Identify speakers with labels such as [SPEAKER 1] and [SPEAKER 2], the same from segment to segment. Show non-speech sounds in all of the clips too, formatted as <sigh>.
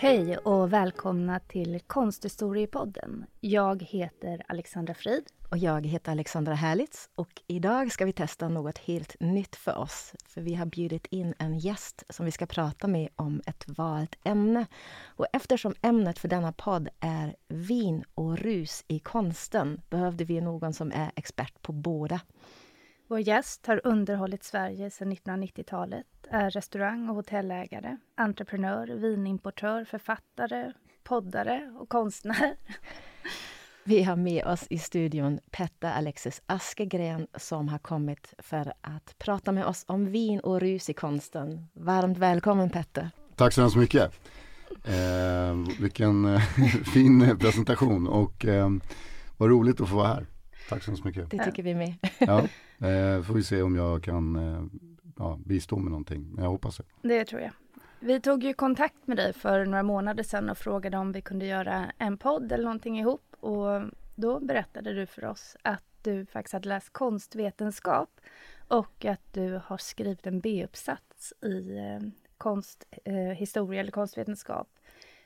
[SPEAKER 1] Hej och välkomna till Konsthistoriepodden. Jag heter Alexandra Frid.
[SPEAKER 2] Och jag heter Alexandra Härlitz och idag ska vi testa något helt nytt för oss. För vi har bjudit in en gäst som vi ska prata med om ett valt ämne. Och eftersom ämnet för denna podd är vin och rus i konsten behövde vi någon som är expert på båda.
[SPEAKER 1] Vår gäst har underhållit Sverige sedan 1990-talet, är restaurang och hotellägare, entreprenör, vinimportör, författare, poddare och konstnär.
[SPEAKER 2] Vi har med oss i studion Petter Alexis Askegren som har kommit för att prata med oss om vin och rus i konsten. Varmt välkommen Petter!
[SPEAKER 3] Tack så hemskt mycket! Eh, vilken eh, <laughs> fin presentation och eh, vad roligt att få vara här. Tack så hemskt mycket!
[SPEAKER 2] Det tycker vi med.
[SPEAKER 3] ja, <laughs> eh, får vi se om jag kan eh, ja, bistå med någonting, men jag hoppas det.
[SPEAKER 1] Det tror jag. Vi tog ju kontakt med dig för några månader sedan och frågade om vi kunde göra en podd eller någonting ihop och då berättade du för oss att du faktiskt hade läst konstvetenskap och att du har skrivit en B-uppsats i eh, konsthistoria eh, eller konstvetenskap.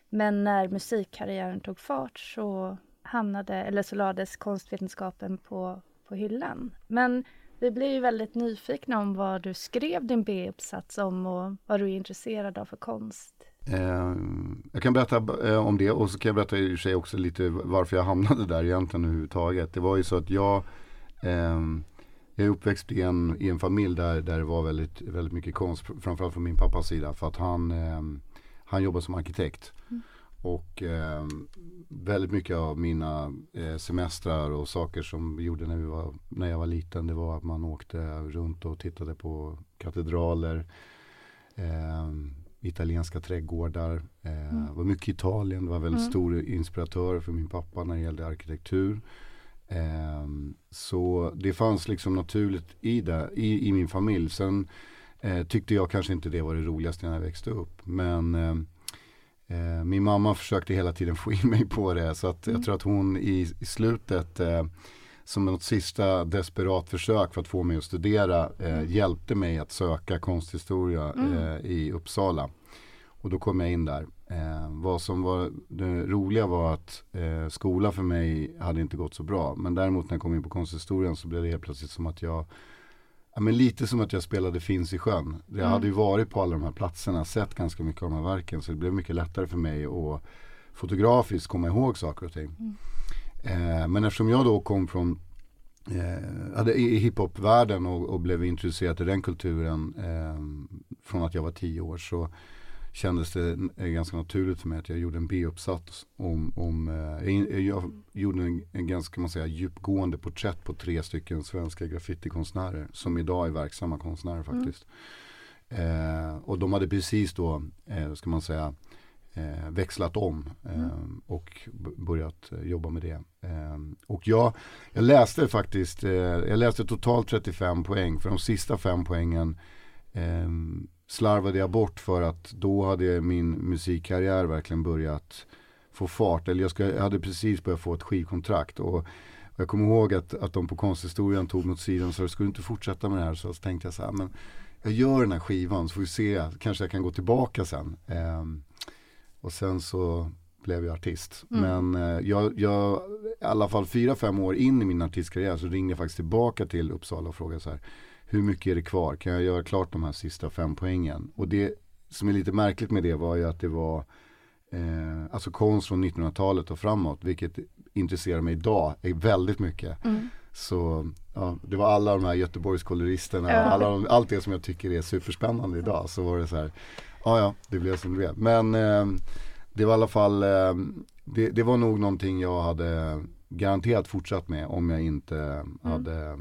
[SPEAKER 1] Men när musikkarriären tog fart så hamnade, eller så lades konstvetenskapen på, på hyllan. Men vi blev ju väldigt nyfikna om vad du skrev din B-uppsats om och vad du är intresserad av för konst.
[SPEAKER 3] Eh, jag kan berätta eh, om det och så kan jag berätta i och för sig också lite varför jag hamnade där egentligen överhuvudtaget. Det var ju så att jag eh, jag är uppväxt i en, i en familj där, där det var väldigt, väldigt mycket konst, framförallt från min pappas sida. För att han, eh, han jobbar som arkitekt. Mm. Och eh, väldigt mycket av mina eh, semestrar och saker som vi gjorde när, vi var, när jag var liten. Det var att man åkte runt och tittade på katedraler. Eh, italienska trädgårdar. Eh, mm. var mycket Italien. Det var väldigt mm. stor inspiratör för min pappa när det gällde arkitektur. Eh, så det fanns liksom naturligt i det, i, i min familj. Sen eh, tyckte jag kanske inte det var det roligaste när jag växte upp. Men eh, min mamma försökte hela tiden få in mig på det. Så att mm. jag tror att hon i, i slutet eh, som något sista desperat försök för att få mig att studera eh, mm. hjälpte mig att söka konsthistoria mm. eh, i Uppsala. Och då kom jag in där. Eh, vad som var det roliga var att eh, skola för mig hade inte gått så bra. Men däremot när jag kom in på konsthistorien så blev det helt plötsligt som att jag Ja, men lite som att jag spelade Finns i sjön. Jag mm. hade ju varit på alla de här platserna, sett ganska mycket av de här verken. Så det blev mycket lättare för mig att fotografiskt komma ihåg saker och ting. Mm. Eh, men eftersom jag då kom från eh, i hiphopvärlden och, och blev introducerad till den kulturen eh, från att jag var tio år så kändes det ganska naturligt för mig att jag gjorde en B-uppsats om, om eh, jag gjorde en, en ganska man säga, djupgående porträtt på tre stycken svenska graffitikonstnärer som idag är verksamma konstnärer faktiskt. Mm. Eh, och de hade precis då, eh, ska man säga, eh, växlat om eh, mm. och börjat eh, jobba med det. Eh, och jag, jag läste faktiskt, eh, jag läste totalt 35 poäng. För de sista fem poängen eh, slarvade jag bort för att då hade min musikkarriär verkligen börjat få fart. Eller jag, ska, jag hade precis börjat få ett skivkontrakt. Och, jag kommer ihåg att, att de på konsthistorien tog mot sidan och sa, ska du inte fortsätta med det här? Så, så tänkte jag så här, men jag gör den här skivan så får vi se, kanske jag kan gå tillbaka sen. Um, och sen så blev jag artist. Mm. Men eh, jag, jag, i alla fall fyra, fem år in i min artistkarriär så ringde jag faktiskt tillbaka till Uppsala och frågade så här. Hur mycket är det kvar? Kan jag göra klart de här sista fem poängen? Och det som är lite märkligt med det var ju att det var eh, alltså konst från 1900-talet och framåt. Vilket intresserar mig idag är väldigt mycket. Mm. Så ja, det var alla de här Göteborgskoloristerna, ja. alla, allt det som jag tycker är superspännande idag. Så var det så här, Ja, ja, det blev som det blev. Men eh, det var i alla fall, eh, det, det, var nog någonting jag hade garanterat fortsatt med om jag inte mm. hade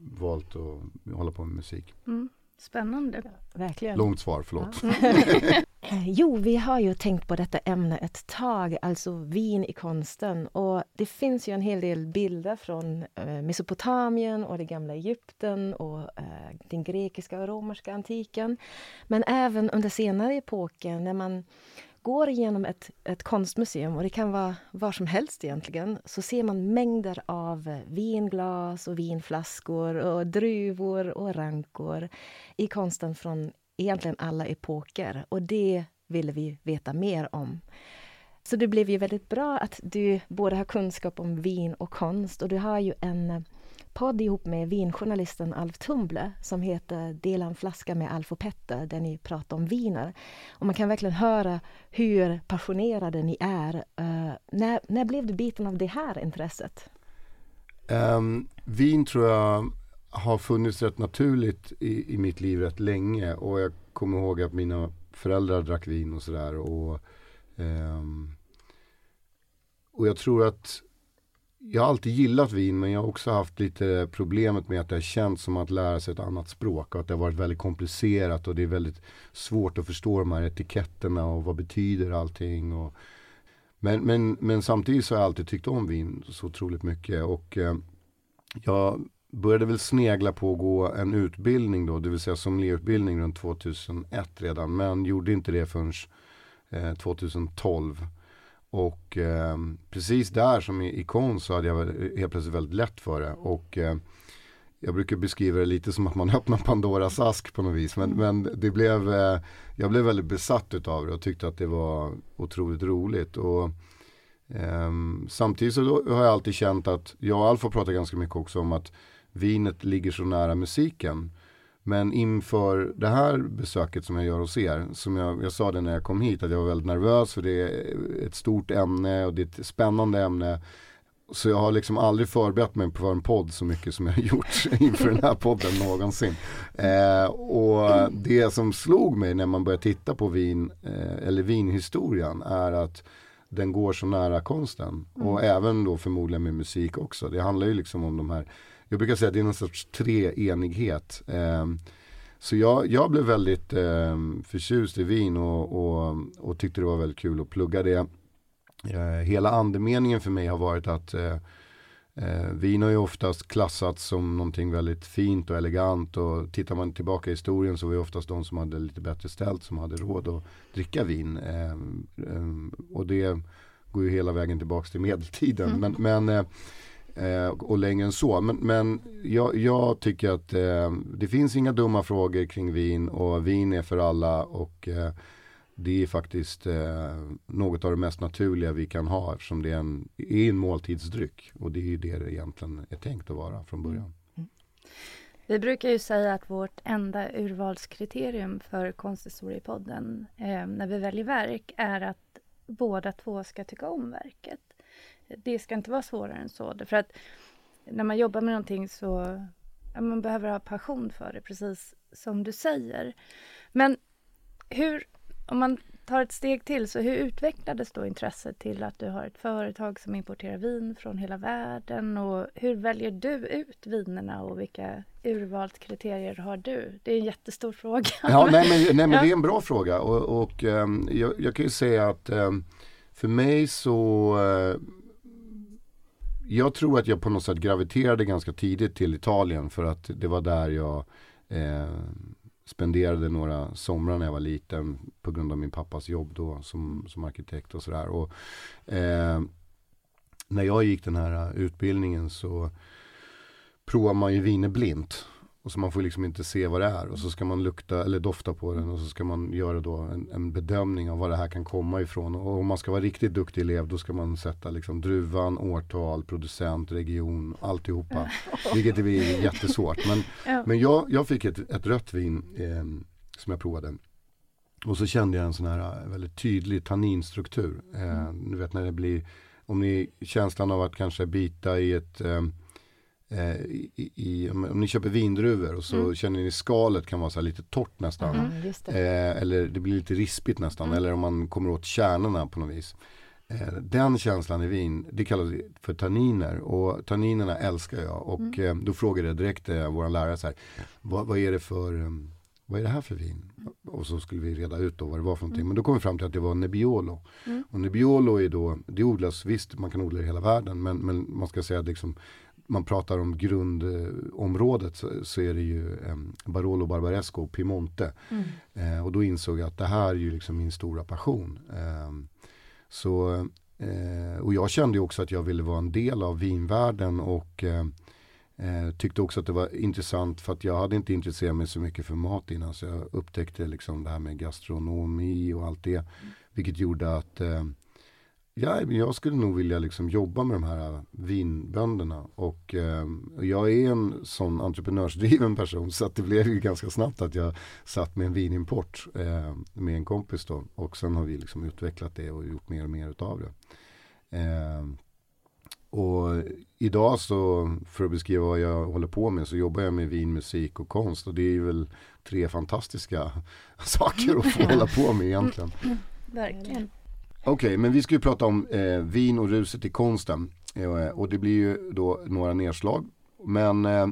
[SPEAKER 3] valt att hålla på med musik. Mm.
[SPEAKER 1] Spännande.
[SPEAKER 2] Ja, verkligen.
[SPEAKER 3] Långt svar, förlåt.
[SPEAKER 1] Ja. <laughs>
[SPEAKER 2] Jo, vi har ju tänkt på detta ämne ett tag, alltså vin i konsten. Och det finns ju en hel del bilder från eh, Mesopotamien och det gamla Egypten och eh, den grekiska och romerska antiken. Men även under senare epoker när man går igenom ett, ett konstmuseum, och det kan vara var som helst egentligen, så ser man mängder av vinglas och vinflaskor och druvor och rankor i konsten från egentligen alla epoker. Och det ville vi veta mer om. Så det blev ju väldigt bra att du både har kunskap om vin och konst och du har ju en podd ihop med vinjournalisten Alf Tumble som heter Dela en flaska med Alf och Petter där ni pratar om viner. Och man kan verkligen höra hur passionerade ni är. Uh, när, när blev du biten av det här intresset?
[SPEAKER 3] Um, vin tror jag har funnits rätt naturligt i, i mitt liv rätt länge och jag kommer ihåg att mina föräldrar drack vin och sådär och, um, och jag tror att jag har alltid gillat vin men jag har också haft lite problemet med att det har känts som att lära sig ett annat språk och att det har varit väldigt komplicerat och det är väldigt svårt att förstå de här etiketterna och vad betyder allting. Och, men, men, men samtidigt så har jag alltid tyckt om vin så otroligt mycket och eh, jag började väl snegla på att gå en utbildning då, det vill säga sommelierutbildning runt 2001 redan men gjorde inte det förrän eh, 2012. Och eh, precis där som i, i konst så hade jag helt plötsligt väldigt lätt för det. Och eh, jag brukar beskriva det lite som att man <laughs> öppnar Pandoras ask på något vis. Men, men det blev, eh, jag blev väldigt besatt utav det och tyckte att det var otroligt roligt. Och, ehm, samtidigt så har jag alltid känt att, jag och Alf har pratat ganska mycket också om att vinet ligger så nära musiken. Men inför det här besöket som jag gör hos er, som jag, jag sa det när jag kom hit, att jag var väldigt nervös för det är ett stort ämne och det är ett spännande ämne. Så jag har liksom aldrig förberett mig på en podd så mycket som jag har <laughs> gjort inför den här podden någonsin. Eh, och det som slog mig när man börjar titta på vin, eh, eller vinhistorien, är att den går så nära konsten. Mm. Och även då förmodligen med musik också. Det handlar ju liksom om de här jag brukar säga att det är någon sorts treenighet. Eh, så jag, jag blev väldigt eh, förtjust i vin och, och, och, tyckte det var väldigt kul att plugga det. Eh, hela andemeningen för mig har varit att eh, eh, vin har ju oftast klassats som någonting väldigt fint och elegant och tittar man tillbaka i historien så var det oftast de som hade lite bättre ställt som hade råd att dricka vin. Eh, och det går ju hela vägen tillbaka till medeltiden. Mm. Men, men Eh, och längre än så. Men, men jag, jag tycker att eh, det finns inga dumma frågor kring vin och vin är för alla och eh, det är faktiskt eh, något av det mest naturliga vi kan ha eftersom det är en, är en måltidsdryck och det är ju det det egentligen är tänkt att vara från början. Mm. mm.
[SPEAKER 1] Vi brukar ju säga att vårt enda urvalskriterium för konsthistoriepodden eh, när vi väljer verk är att båda två ska tycka om verket det ska inte vara svårare än så. För att när man jobbar med någonting så ja, man behöver ha passion för det, precis som du säger. Men hur, om man tar ett steg till, så hur utvecklades då intresset till att du har ett företag som importerar vin från hela världen och hur väljer du ut vinerna och vilka urvalskriterier har du? Det är en jättestor fråga.
[SPEAKER 3] Ja, nej men, nej, men ja. <laughs> det är en bra fråga och, och um, jag, jag, kan ju säga att um, för mig så uh, jag tror att jag på något sätt graviterade ganska tidigt till Italien för att det var där jag eh, spenderade några somrar när jag var liten på grund av min pappas jobb då som, som arkitekt och sådär. Och, eh, när jag gick den här utbildningen så provade man ju viner blint. Och så man får liksom inte se vad det är och så ska man lukta eller dofta på den och så ska man göra då en, en bedömning av var det här kan komma ifrån. Och om man ska vara riktigt duktig elev då ska man sätta liksom druvan, årtal, producent, region, alltihopa. <laughs> Vilket är jättesvårt. Men, ja. men jag, jag fick ett, ett rött vin eh, som jag provade. Och så kände jag en sån här väldigt tydlig tanninstruktur. Eh, mm. Du vet när det blir, om ni känslan av att kanske bita i ett eh, Eh, i, i, om ni köper vindruvor och så mm. känner ni skalet kan vara så lite torrt nästan. Mm, det. Eh, eller det blir lite rispigt nästan. Mm. Eller om man kommer åt kärnorna på något vis. Eh, den känslan i vin, det kallas för tanniner. Och tanninerna älskar jag. Och mm. eh, då frågade jag direkt eh, vår lärare så här, vad, vad, är det för vad är det här för vin? Och så skulle vi reda ut då vad det var för någonting. Mm. Men då kom vi fram till att det var Nebbiolo. Mm. Och Nebbiolo är då, det odlas visst, man kan odla det i hela världen. Men, men man ska säga att liksom, man pratar om grundområdet så, så är det ju eh, Barolo Barbaresco och Piemonte. Mm. Eh, och då insåg jag att det här är ju liksom min stora passion. Eh, så, eh, och jag kände ju också att jag ville vara en del av vinvärlden och eh, Eh, tyckte också att det var intressant för att jag hade inte intresserat mig så mycket för mat innan så jag upptäckte liksom det här med gastronomi och allt det. Mm. Vilket gjorde att ja, jag skulle nog vilja liksom jobba med de här vinbönderna. Och eh, jag är en sån entreprenörsdriven <laughs> person så att det blev ju ganska snabbt att jag satt med en vinimport eh, med en kompis då. Och sen har vi liksom utvecklat det och gjort mer och mer utav det. Eh, och idag så, för att beskriva vad jag håller på med, så jobbar jag med vin, musik och konst. Och det är väl tre fantastiska <laughs> saker att få <laughs> hålla på med egentligen.
[SPEAKER 1] Verkligen.
[SPEAKER 3] Okej, okay, men vi ska ju prata om eh, vin och ruset i konsten. Eh, och det blir ju då några nedslag. Men eh,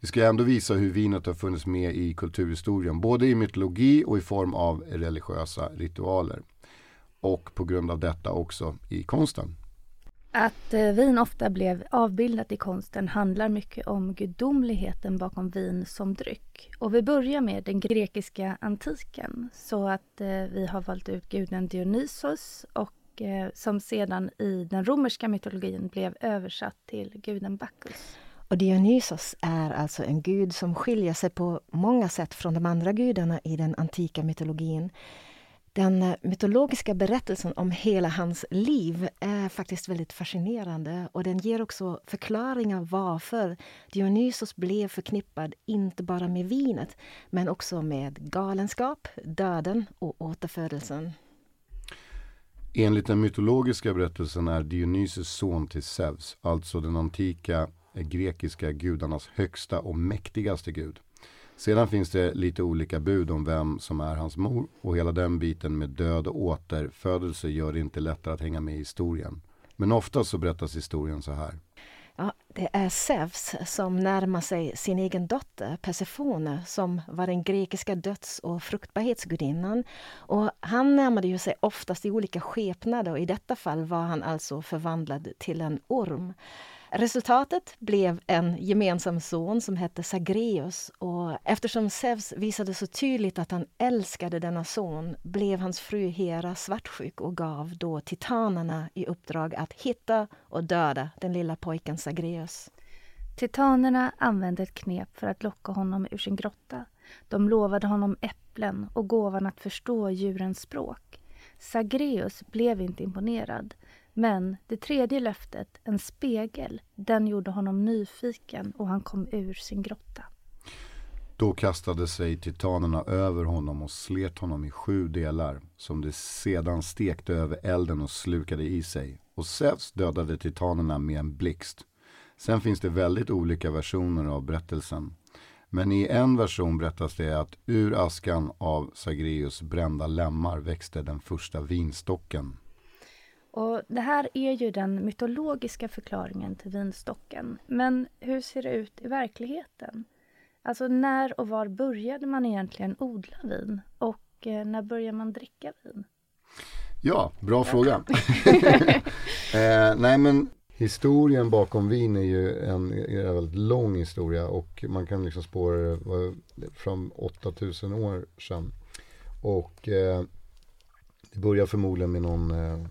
[SPEAKER 3] vi ska ändå visa hur vinet har funnits med i kulturhistorien. Både i mytologi och i form av religiösa ritualer. Och på grund av detta också i konsten.
[SPEAKER 1] Att eh, vin ofta blev avbildat i konsten handlar mycket om gudomligheten bakom vin som dryck. Och vi börjar med den grekiska antiken. Så att eh, vi har valt ut guden Dionysos och eh, som sedan i den romerska mytologin blev översatt till guden Bacchus.
[SPEAKER 2] Och Dionysos är alltså en gud som skiljer sig på många sätt från de andra gudarna i den antika mytologin. Den mytologiska berättelsen om hela hans liv är faktiskt väldigt fascinerande och den ger också förklaringar varför Dionysos blev förknippad inte bara med vinet men också med galenskap, döden och återfödelsen.
[SPEAKER 3] Enligt den mytologiska berättelsen är Dionysos son till Zeus, alltså den antika grekiska gudarnas högsta och mäktigaste gud. Sedan finns det lite olika bud om vem som är hans mor och hela den biten med död och återfödelse gör det inte lättare att hänga med i historien. Men ofta så berättas historien så här.
[SPEAKER 2] Ja, det är Zeus som närmar sig sin egen dotter Persefone som var den grekiska döds och fruktbarhetsgudinnan. Och han närmade ju sig oftast i olika skepnader och i detta fall var han alltså förvandlad till en orm. Resultatet blev en gemensam son som hette Sagreus och eftersom Zeus visade så tydligt att han älskade denna son blev hans fru Hera svartsjuk och gav då titanerna i uppdrag att hitta och döda den lilla pojken Sagreus.
[SPEAKER 1] Titanerna använde ett knep för att locka honom ur sin grotta. De lovade honom äpplen och gåvan att förstå djurens språk. Sagreus blev inte imponerad men det tredje löftet, en spegel, den gjorde honom nyfiken och han kom ur sin grotta.
[SPEAKER 3] Då kastade sig titanerna över honom och slet honom i sju delar som de sedan stekte över elden och slukade i sig. Och Zeus dödade titanerna med en blixt. Sen finns det väldigt olika versioner av berättelsen. Men i en version berättas det att ur askan av Sagreus brända lemmar växte den första vinstocken
[SPEAKER 1] och det här är ju den mytologiska förklaringen till vinstocken. Men hur ser det ut i verkligheten? Alltså när och var började man egentligen odla vin? Och eh, när började man dricka vin?
[SPEAKER 3] Ja, bra fråga. <laughs> eh, nej men historien bakom vin är ju en, är en väldigt lång historia och man kan liksom spåra fram 8000 år sedan. Och eh, det börjar förmodligen med någon eh,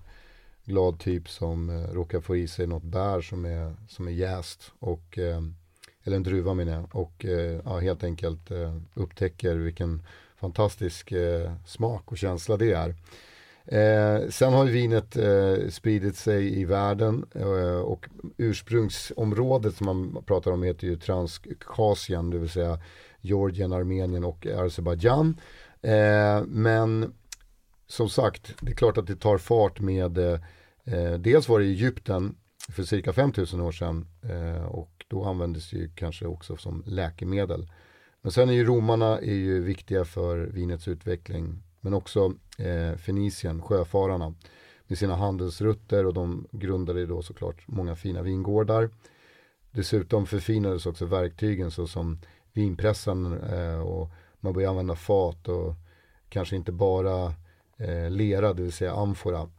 [SPEAKER 3] glad typ som eh, råkar få i sig något bär som är, som är jäst. Och, eh, eller en druva menar jag. Och eh, ja, helt enkelt eh, upptäcker vilken fantastisk eh, smak och känsla det är. Eh, sen har vinet eh, spridit sig i världen eh, och ursprungsområdet som man pratar om heter ju transkasien det vill säga Georgien, Armenien och Azerbajdzjan. Eh, men som sagt, det är klart att det tar fart med eh, eh dels var det Egypten för cirka 5000 år sedan eh, och då användes det ju kanske också som läkemedel. Men sen är ju romarna är ju viktiga för vinets utveckling men också eh, Fenicien, sjöfararna med sina handelsrutter och de grundade då såklart många fina vingårdar. Dessutom förfinades också verktygen såsom vinpressen eh, och man började använda fat och kanske inte bara eh, lera, det vill säga amfora.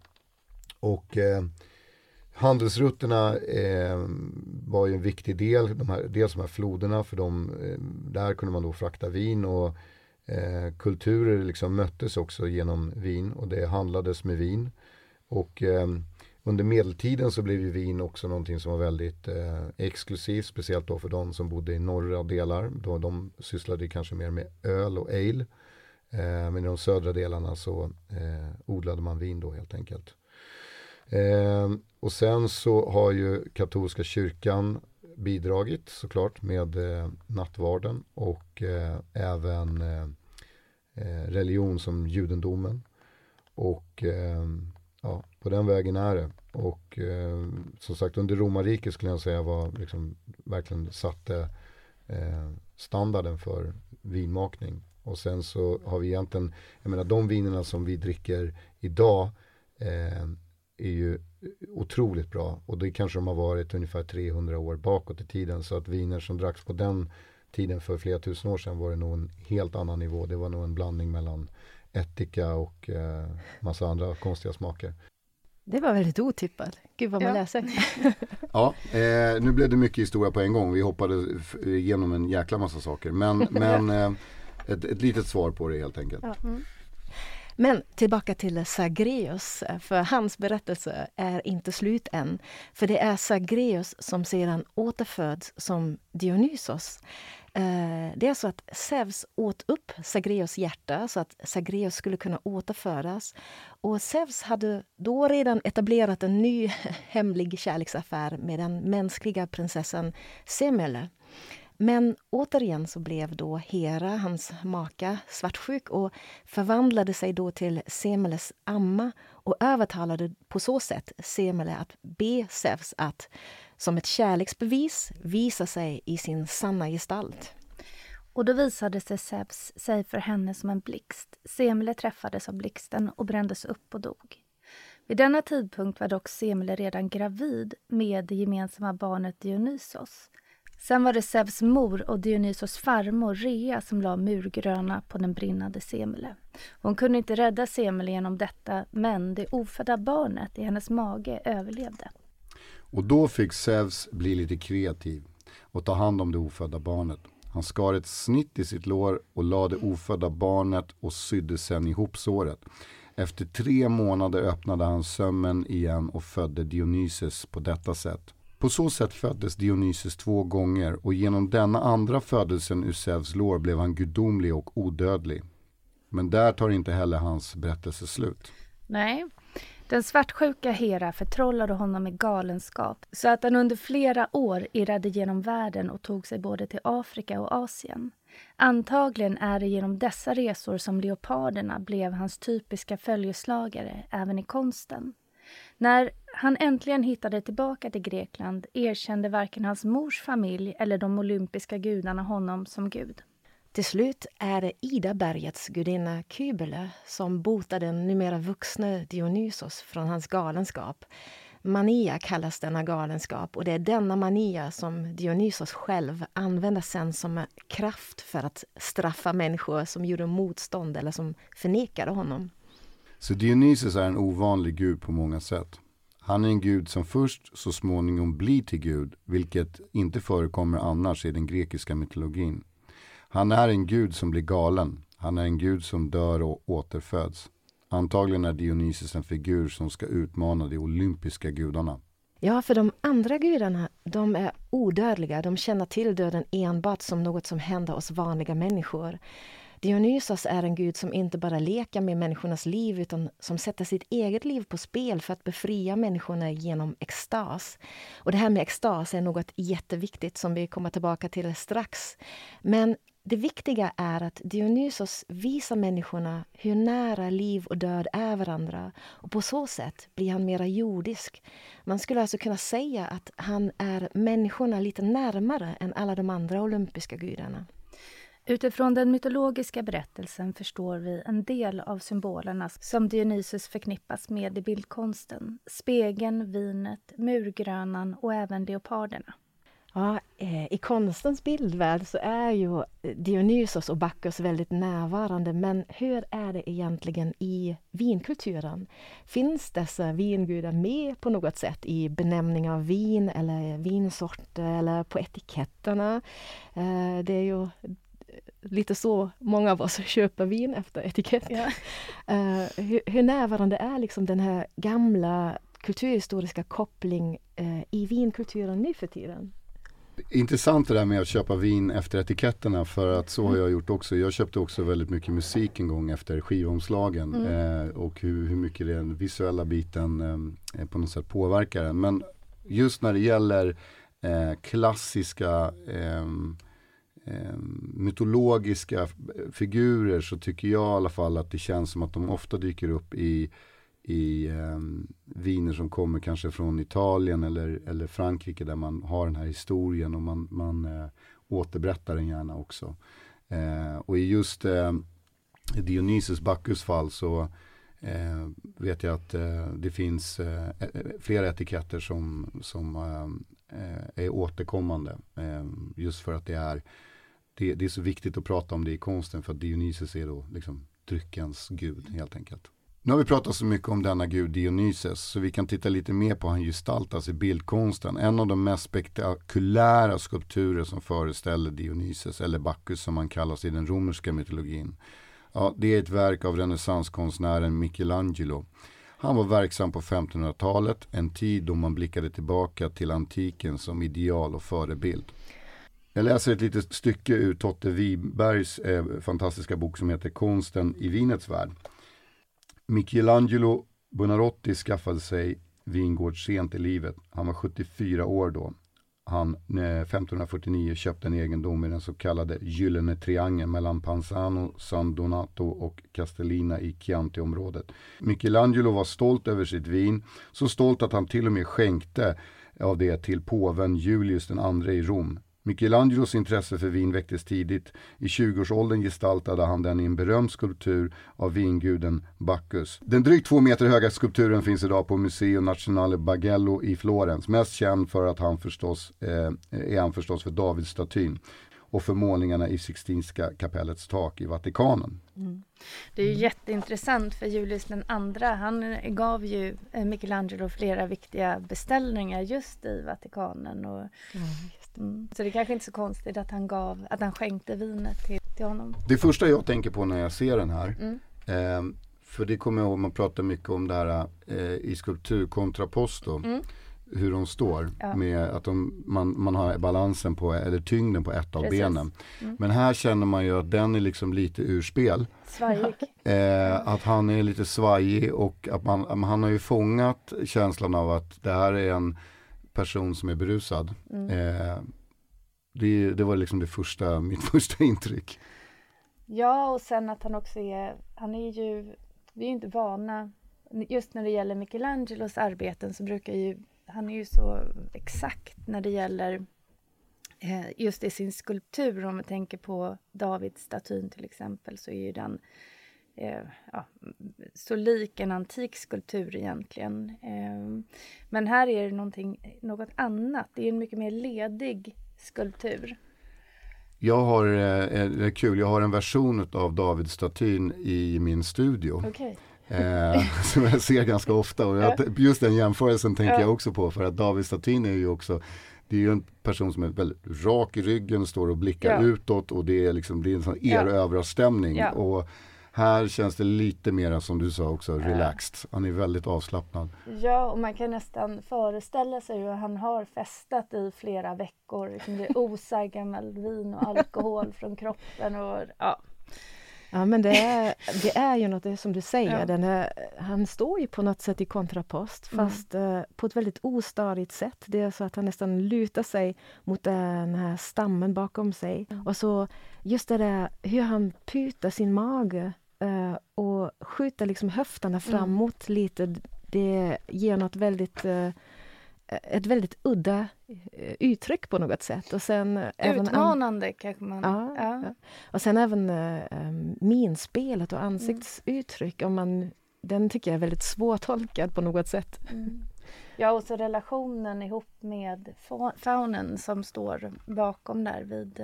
[SPEAKER 3] Och eh, handelsrutterna eh, var ju en viktig del, de här, dels de här floderna, för de, eh, där kunde man då frakta vin och eh, kulturer liksom möttes också genom vin och det handlades med vin. Och eh, under medeltiden så blev ju vin också någonting som var väldigt eh, exklusivt, speciellt då för de som bodde i norra delar. Då de sysslade kanske mer med öl och ale. Eh, men i de södra delarna så eh, odlade man vin då helt enkelt. Eh, och sen så har ju katolska kyrkan bidragit såklart med eh, nattvarden och eh, även eh, eh religion som judendomen. Och eh, ja, på den vägen är det. Och eh, som sagt under romarriket skulle jag säga var liksom verkligen satte eh, standarden för vinmakning. Och sen så har vi egentligen, jag menar de vinerna som vi dricker idag eh, är ju otroligt bra. Och det kanske de har varit ungefär 300 år bakåt i tiden. Så att viner som dracks på den tiden för flera tusen år sedan var det nog en helt annan nivå. Det var nog en blandning mellan ättika och eh, massa andra konstiga smaker.
[SPEAKER 2] Det var väldigt otippat. Gud vad man ja. läser. <laughs>
[SPEAKER 3] ja, eh, nu blev det mycket historia på en gång. Vi hoppade igenom en jäkla massa saker. Men, <laughs> men eh, ett, ett litet svar på det helt enkelt. Ja. Mm.
[SPEAKER 2] Men tillbaka till Sagreus, för hans berättelse är inte slut än. För det är Sagreus som sedan återföds som Dionysos. Eh, det är så att Zeus åt upp Sagreus hjärta så att Sagreus skulle kunna återföras. Och Zeus hade då redan etablerat en ny <laughs> hemlig kärleksaffär med den mänskliga prinsessan Semele. Men återigen så blev då Hera, hans maka, svartsjuk och förvandlade sig då till Semeles amma och övertalade på så sätt Semele att be Zeus att som ett kärleksbevis visa sig i sin sanna gestalt.
[SPEAKER 1] Och då visade sig Zeus sig för henne som en blixt. Semele träffades av blixten och brändes upp och dog. Vid denna tidpunkt var dock Semele redan gravid med det gemensamma barnet Dionysos. Sen var det Zeus mor och Dionysos farmor Rea som la murgröna på den brinnande Semele. Hon kunde inte rädda Semele genom detta, men det ofödda barnet i hennes mage överlevde.
[SPEAKER 3] Och då fick Zeus bli lite kreativ och ta hand om det ofödda barnet. Han skar ett snitt i sitt lår och lade det ofödda barnet och sydde sedan ihop såret. Efter tre månader öppnade han sömmen igen och födde Dionysus på detta sätt. På så sätt föddes Dionysus två gånger och genom denna andra födelsen ur Zeus lår blev han gudomlig och odödlig. Men där tar inte heller hans berättelse slut.
[SPEAKER 1] Nej, den svartsjuka Hera förtrollade honom med galenskap så att han under flera år irrade genom världen och tog sig både till Afrika och Asien. Antagligen är det genom dessa resor som leoparderna blev hans typiska följeslagare även i konsten. När han äntligen hittade tillbaka till Grekland erkände varken hans mors familj eller de olympiska gudarna honom som gud.
[SPEAKER 2] Till slut är det Ida-bergets gudinna Kybele som botar den numera vuxne Dionysos från hans galenskap. Mania kallas denna galenskap och det är denna mania som Dionysos själv använder sen som kraft för att straffa människor som gjorde motstånd eller som förnekade honom.
[SPEAKER 3] Så Dionysos är en ovanlig gud på många sätt. Han är en gud som först så småningom blir till gud, vilket inte förekommer annars i den grekiska mytologin. Han är en gud som blir galen. Han är en gud som dör och återföds. Antagligen är Dionysus en figur som ska utmana de olympiska gudarna.
[SPEAKER 2] Ja, för de andra gudarna, de är odödliga. De känner till döden enbart som något som händer oss vanliga människor. Dionysos är en gud som inte bara leker med människornas liv utan som sätter sitt eget liv på spel för att befria människorna genom extas. Och det här med extas är något jätteviktigt som vi kommer tillbaka till strax. Men det viktiga är att Dionysos visar människorna hur nära liv och död är varandra och på så sätt blir han mera jordisk. Man skulle alltså kunna säga att han är människorna lite närmare än alla de andra olympiska gudarna.
[SPEAKER 1] Utifrån den mytologiska berättelsen förstår vi en del av symbolerna som Dionysus förknippas med i bildkonsten. Spegeln, vinet, murgrönan och även leoparderna.
[SPEAKER 2] Ja, eh, I konstens bildvärld så är ju Dionysos och Bacchus väldigt närvarande men hur är det egentligen i vinkulturen? Finns dessa vingudar med på något sätt i benämning av vin eller vinsorter eller på etiketterna? Eh, det är ju lite så många av oss <laughs> köper vin efter etikett. Ja. <laughs> hur, hur närvarande är liksom den här gamla kulturhistoriska koppling i vinkulturen nu för tiden?
[SPEAKER 3] Intressant det där med att köpa vin efter etiketterna för att så har jag gjort också. Jag köpte också väldigt mycket musik en gång efter skivomslagen mm. eh, och hur, hur mycket den visuella biten eh, på något sätt påverkar den. Men just när det gäller eh, klassiska eh, mytologiska figurer så tycker jag i alla fall att det känns som att de ofta dyker upp i i eh, viner som kommer kanske från Italien eller, eller Frankrike där man har den här historien och man, man eh, återberättar den gärna också. Eh, och i just eh, Dionysus Bacchus fall så eh, vet jag att eh, det finns eh, eh flera etiketter som, som eh, eh, är återkommande. just för att det är, det, det, är så viktigt att prata om det i konsten för att Dionysus är då liksom dryckens gud helt enkelt. Nu har vi pratat så mycket om denna gud Dionysos så vi kan titta lite mer på hur han gestaltas i bildkonsten. En av de mest spektakulära skulpturer som föreställer Dionysos eller Bacchus som han kallas i den romerska mytologin. Ja, det är ett verk av renässanskonstnären Michelangelo. Han var verksam på 1500-talet, en tid då man blickade tillbaka till antiken som ideal och förebild. Jag läser ett litet stycke ur Totte Wibergs eh, fantastiska bok som heter Konsten i vinets värld. Michelangelo Buonarroti skaffade sig vingård sent i livet. Han var 74 år då. Han eh, 1549 köpte en egendom i den så kallade Gyllene triangeln mellan Panzano, San Donato och Castellina i Chianti-området. Michelangelo var stolt över sitt vin, så stolt att han till och med skänkte av det till påven Julius II i Rom. Michelangelos intresse för vin väcktes tidigt. I 20-årsåldern gestaltade han den i en berömd skulptur av vinguden Bacchus. Den drygt två meter höga skulpturen finns idag på Museo Nazionale Bagello i Florens. Mest känd för att han förstås, eh, är han förstås för Davidsstatyn och för målningarna i Sixtinska kapellets tak i Vatikanen. Mm.
[SPEAKER 1] Det är ju jätteintressant för Julius den andra, han gav ju eh, Michelangelo flera viktiga beställningar just i Vatikanen. Och, mm. Så det är kanske inte är så konstigt att han gav, att han skänkte vinet till, till honom.
[SPEAKER 3] Det första jag tänker på när jag ser den här mm. eh, för det kommer jag ihåg, man pratar mycket om det här eh, i skulptur kontra posto. Mm hur de står. Ja. Med att de, man, man har balansen på, eller tyngden på ett av Precis. benen. Mm. Men här känner man ju att den är liksom lite ur spel.
[SPEAKER 1] Svajig. <laughs>
[SPEAKER 3] Eh, att han är lite svajig och att man, han har ju fångat känslan av att det här är en person som är berusad. Mm. Eh, det, det var liksom det första, <laughs> mitt första intryck.
[SPEAKER 1] Ja, och sen att han också är, han är ju, vi är inte vana, just när det gäller Michelangelos arbeten så brukar ju han är ju så exakt när det gäller eh, just i sin skulptur. Om man tänker på Davidsstatyn till exempel så är ju den eh, ja, så lik en antik skulptur egentligen. Eh, men här är det någonting, något annat. Det är en mycket mer ledig skulptur.
[SPEAKER 3] Jag har, eh, det är kul, jag har en version av Davidsstatyn i min studio.
[SPEAKER 1] Okay.
[SPEAKER 3] Eh, <laughs> som jag ser ganska ofta och jag, just den jämförelsen tänker ja. jag också på för att David Statyn är ju också det är ju en person som är väldigt rak i ryggen, står och blickar ja. utåt och det är liksom det är en sån erövrarstämning. Ja. Och här känns det lite mer som du sa också, relaxed. Han är väldigt avslappnad.
[SPEAKER 1] Ja, och man kan nästan föreställa sig hur han har festat i flera veckor. Liksom det osar gammal vin och alkohol <laughs> från kroppen. Och, ja.
[SPEAKER 2] Ja men det är, det är ju något, det är som du säger, ja. den är, han står ju på något sätt i kontrapost mm. fast mm. på ett väldigt ostadigt sätt. Det är så att han nästan lutar sig mot den här stammen bakom sig. Mm. Och så just det där hur han putar sin mage uh, och skjuter liksom höfterna mm. framåt mm. lite. Det ger något väldigt uh, ett väldigt udda eh, uttryck på något sätt. Och sen
[SPEAKER 1] Utmanande även, kanske man...
[SPEAKER 2] Ja, ja. ja, Och sen även um, minspelet och ansiktsuttryck. Mm. Om man, den tycker jag är väldigt svårtolkad på något sätt. Mm.
[SPEAKER 1] Ja, och så relationen ihop med faunen som står bakom där vid,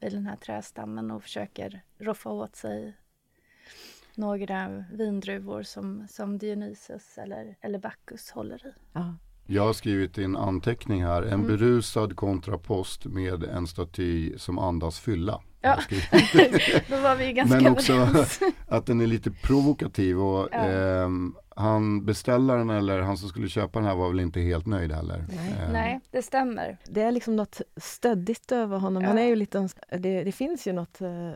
[SPEAKER 1] vid den här trästammen och försöker roffa åt sig några vindruvor som, som Dionysus eller, eller Bacchus håller i.
[SPEAKER 3] Ja. Jag har skrivit en anteckning här. En mm. berusad kontrapost med en staty som andas fylla.
[SPEAKER 1] Ja, <laughs> då var vi ganska
[SPEAKER 3] Men också <laughs> att den är lite provokativ och ja. eh, han beställaren eller han som skulle köpa den här var väl inte helt nöjd heller.
[SPEAKER 1] Nej, eh. Nej det stämmer.
[SPEAKER 2] Det är liksom något stöddigt över honom. Ja. Han är ju lite, det, det finns ju något eh,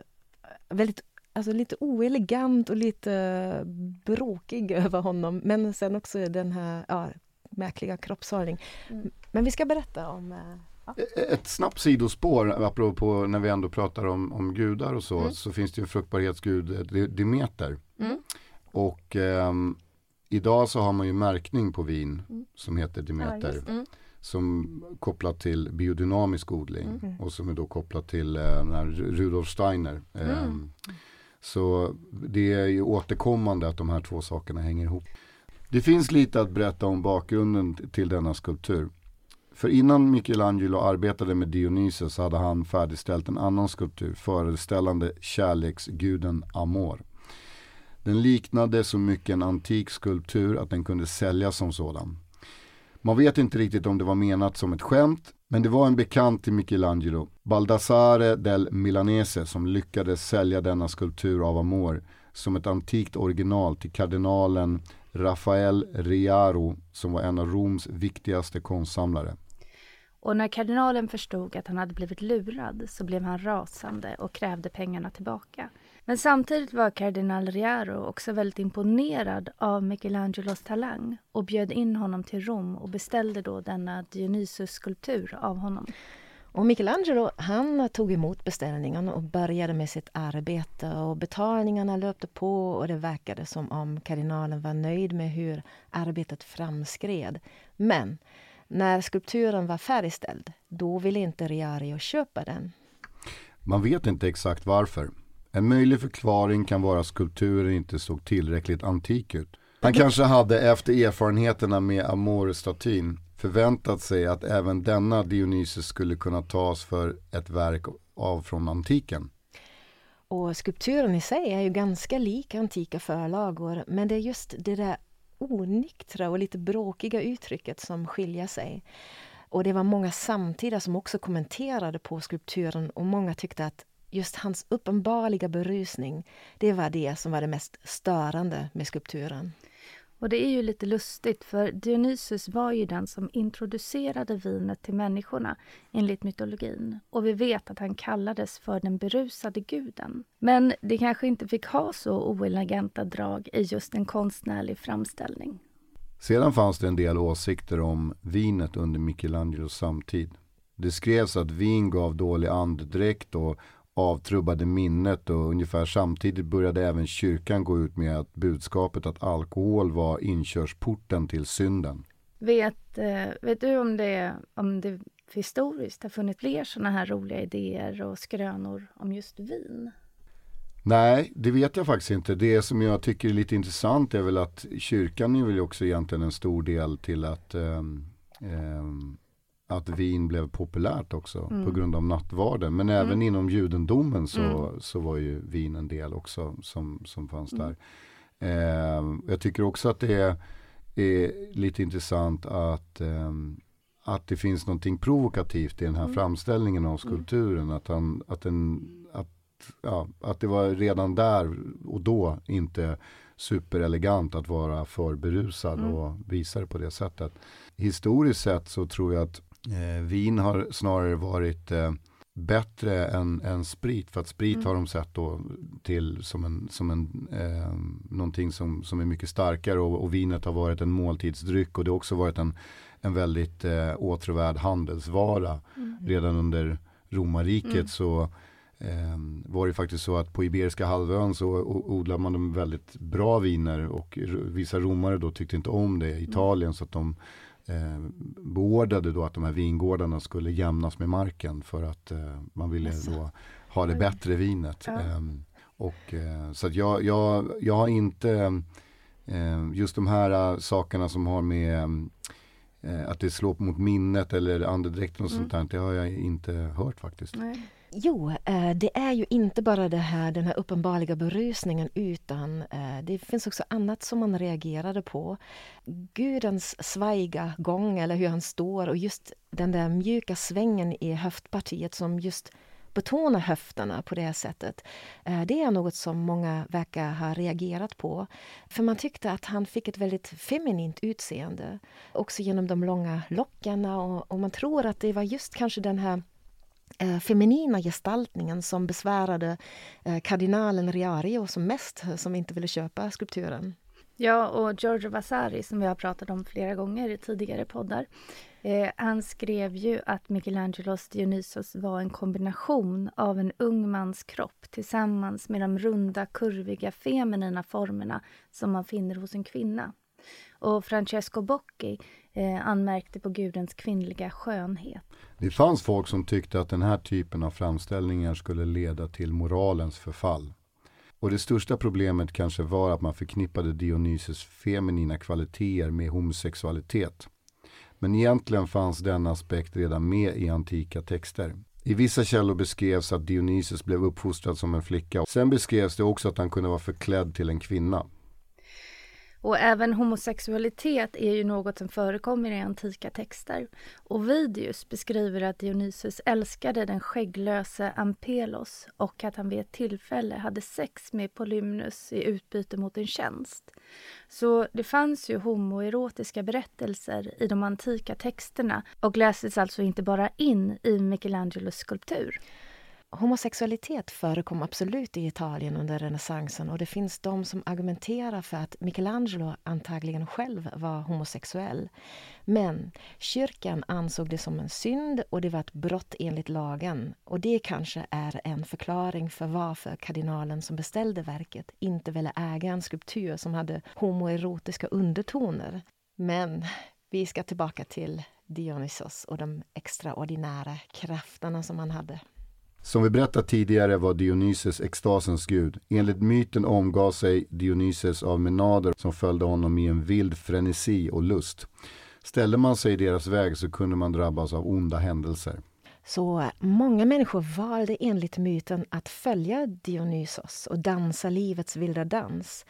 [SPEAKER 2] väldigt alltså lite oelegant och lite bråkig <laughs> över honom. Men sen också den här ja, märkliga kroppshållning. Mm. Men vi ska berätta om eh,
[SPEAKER 3] ja. Ett snabbt sidospår, apropå när vi ändå pratar om, om gudar och så, mm. så finns det ju fruktbarhetsgud Demeter. Mm. Och eh, idag så har man ju märkning på vin mm. som heter Demeter. Ja, som kopplat till biodynamisk odling mm. och som är då kopplat till eh, Rudolf Steiner. Eh, så det är ju återkommande att de här två sakerna hänger ihop. Det finns lite att berätta om bakgrunden till denna skulptur. För innan Michelangelo arbetade med Dionysos hade han färdigställt en annan skulptur föreställande kärleksguden Amor. Den liknade så mycket en antik skulptur att den kunde säljas som sådan. Man vet inte riktigt om det var menat som ett skämt, men det var en bekant till Michelangelo, Baldassare del Milanese, som lyckades sälja denna skulptur av Amor som ett antikt original till kardinalen Rafael Riaro som var en av Roms viktigaste konstsamlare.
[SPEAKER 1] Och när kardinalen förstod att han hade blivit lurad så blev han rasande och krävde pengarna tillbaka. Men samtidigt var kardinal Riaro också väldigt imponerad av Michelangelos talang och bjöd in honom till Rom och beställde då denna Dionysus-skulptur av honom.
[SPEAKER 2] Och Michelangelo han tog emot beställningen och började med sitt arbete och betalningarna löpte på och det verkade som om kardinalen var nöjd med hur arbetet framskred. Men när skulpturen var färdigställd, då ville inte Riario köpa den.
[SPEAKER 3] Man vet inte exakt varför. En möjlig förklaring kan vara att skulpturen inte såg tillräckligt antik ut. Han kanske hade efter erfarenheterna med Amore-statyn förväntat sig att även denna Dionysus skulle kunna tas för ett verk av från antiken.
[SPEAKER 2] Och skulpturen i sig är ju ganska lik antika förlagor men det är just det där onyktra och lite bråkiga uttrycket som skiljer sig. Och det var många samtida som också kommenterade på skulpturen och många tyckte att just hans uppenbarliga berusning, det var det som var det mest störande med skulpturen.
[SPEAKER 1] Och det är ju lite lustigt för Dionysus var ju den som introducerade vinet till människorna enligt mytologin. Och vi vet att han kallades för den berusade guden. Men det kanske inte fick ha så oeleganta drag i just en konstnärlig framställning.
[SPEAKER 3] Sedan fanns det en del åsikter om vinet under Michelangelos samtid. Det skrevs att vin gav dålig andedräkt och avtrubbade minnet och ungefär samtidigt började även kyrkan gå ut med att budskapet att alkohol var inkörsporten till synden.
[SPEAKER 1] Vet, eh, vet du om det, om det historiskt har funnits fler sådana här roliga idéer och skrönor om just vin?
[SPEAKER 3] Nej, det vet jag faktiskt inte. Det som jag tycker är lite intressant är väl att kyrkan är väl också egentligen en stor del till att um, um, att vin blev populärt också mm. på grund av nattvarden. Men även mm. inom judendomen så, mm. så var ju vin en del också som, som fanns mm. där. Eh, jag tycker också att det är, är lite intressant att, eh, att det finns någonting provokativt i den här mm. framställningen av skulpturen. Att, han, att, den, att, ja, att det var redan där och då inte superelegant att vara för berusad och visa det på det sättet. Historiskt sett så tror jag att Eh, vin har snarare varit eh, bättre än, än sprit. För att sprit mm. har de sett då till som, en, som en, eh, någonting som, som är mycket starkare och, och, vinet har varit en måltidsdryck och det har också varit en, en väldigt eh, åtråvärd handelsvara. Mm. Redan under romarriket mm. så eh, var det faktiskt så att på Iberiska halvön så odlade man de väldigt bra viner och vissa romare då tyckte inte om det i mm. Italien så att de eh, beordrade då att de här vingårdarna skulle jämnas med marken för att eh, man ville då ha det bättre vinet. Ja. Eh, och, eh, så att jag, jag, jag har inte eh, just de här sakerna som har med eh, att det slår mot minnet eller andedräkten och sånt där. Det har jag inte hört faktiskt.
[SPEAKER 1] Nej.
[SPEAKER 2] Jo, eh, det är ju inte bara det här, den här uppenbarliga berusningen utan eh, det finns också annat som man reagerade på. Gudens svajiga gång eller hur han står och just den där mjuka svängen i höftpartiet som just betonar höfterna på det sättet. Eh, det är något som många verkar ha reagerat på. För man tyckte att han fick ett väldigt feminint utseende. Också genom de långa lockarna och, och man tror att det var just kanske den här Eh, feminina gestaltningen som besvärade eh, kardinalen Riario som mest, eh, som inte ville köpa skulpturen.
[SPEAKER 1] Ja, och Giorgio Vasari som vi har pratat om flera gånger i tidigare poddar. Eh, han skrev ju att Michelangelos Dionysos var en kombination av en ung mans kropp tillsammans med de runda, kurviga, feminina formerna som man finner hos en kvinna. Och Francesco Bocchi eh, anmärkte på gudens kvinnliga skönhet.
[SPEAKER 3] Det fanns folk som tyckte att den här typen av framställningar skulle leda till moralens förfall. Och det största problemet kanske var att man förknippade Dionysus feminina kvaliteter med homosexualitet. Men egentligen fanns denna aspekt redan med i antika texter. I vissa källor beskrevs att Dionysus blev uppfostrad som en flicka. Sen beskrevs det också att han kunde vara förklädd till en kvinna.
[SPEAKER 1] Och även homosexualitet är ju något som förekommer i antika texter. Ovidius beskriver att Dionysus älskade den skägglöse Ampelos och att han vid ett tillfälle hade sex med Polymnus i utbyte mot en tjänst. Så det fanns ju homoerotiska berättelser i de antika texterna och lästes alltså inte bara in i Michelangelos skulptur.
[SPEAKER 2] Homosexualitet förekom absolut i Italien under renässansen och det finns de som argumenterar för att Michelangelo antagligen själv var homosexuell. Men kyrkan ansåg det som en synd och det var ett brott enligt lagen. Och det kanske är en förklaring för varför kardinalen som beställde verket inte ville äga en skulptur som hade homoerotiska undertoner. Men vi ska tillbaka till Dionysos och de extraordinära krafterna som han hade.
[SPEAKER 3] Som vi berättat tidigare var Dionysus extasens gud. Enligt myten omgav sig Dionysus av menader som följde honom i en vild frenesi och lust. Ställde man sig i deras väg så kunde man drabbas av onda händelser.
[SPEAKER 2] Så många människor valde enligt myten att följa Dionysos och dansa livets vilda dans.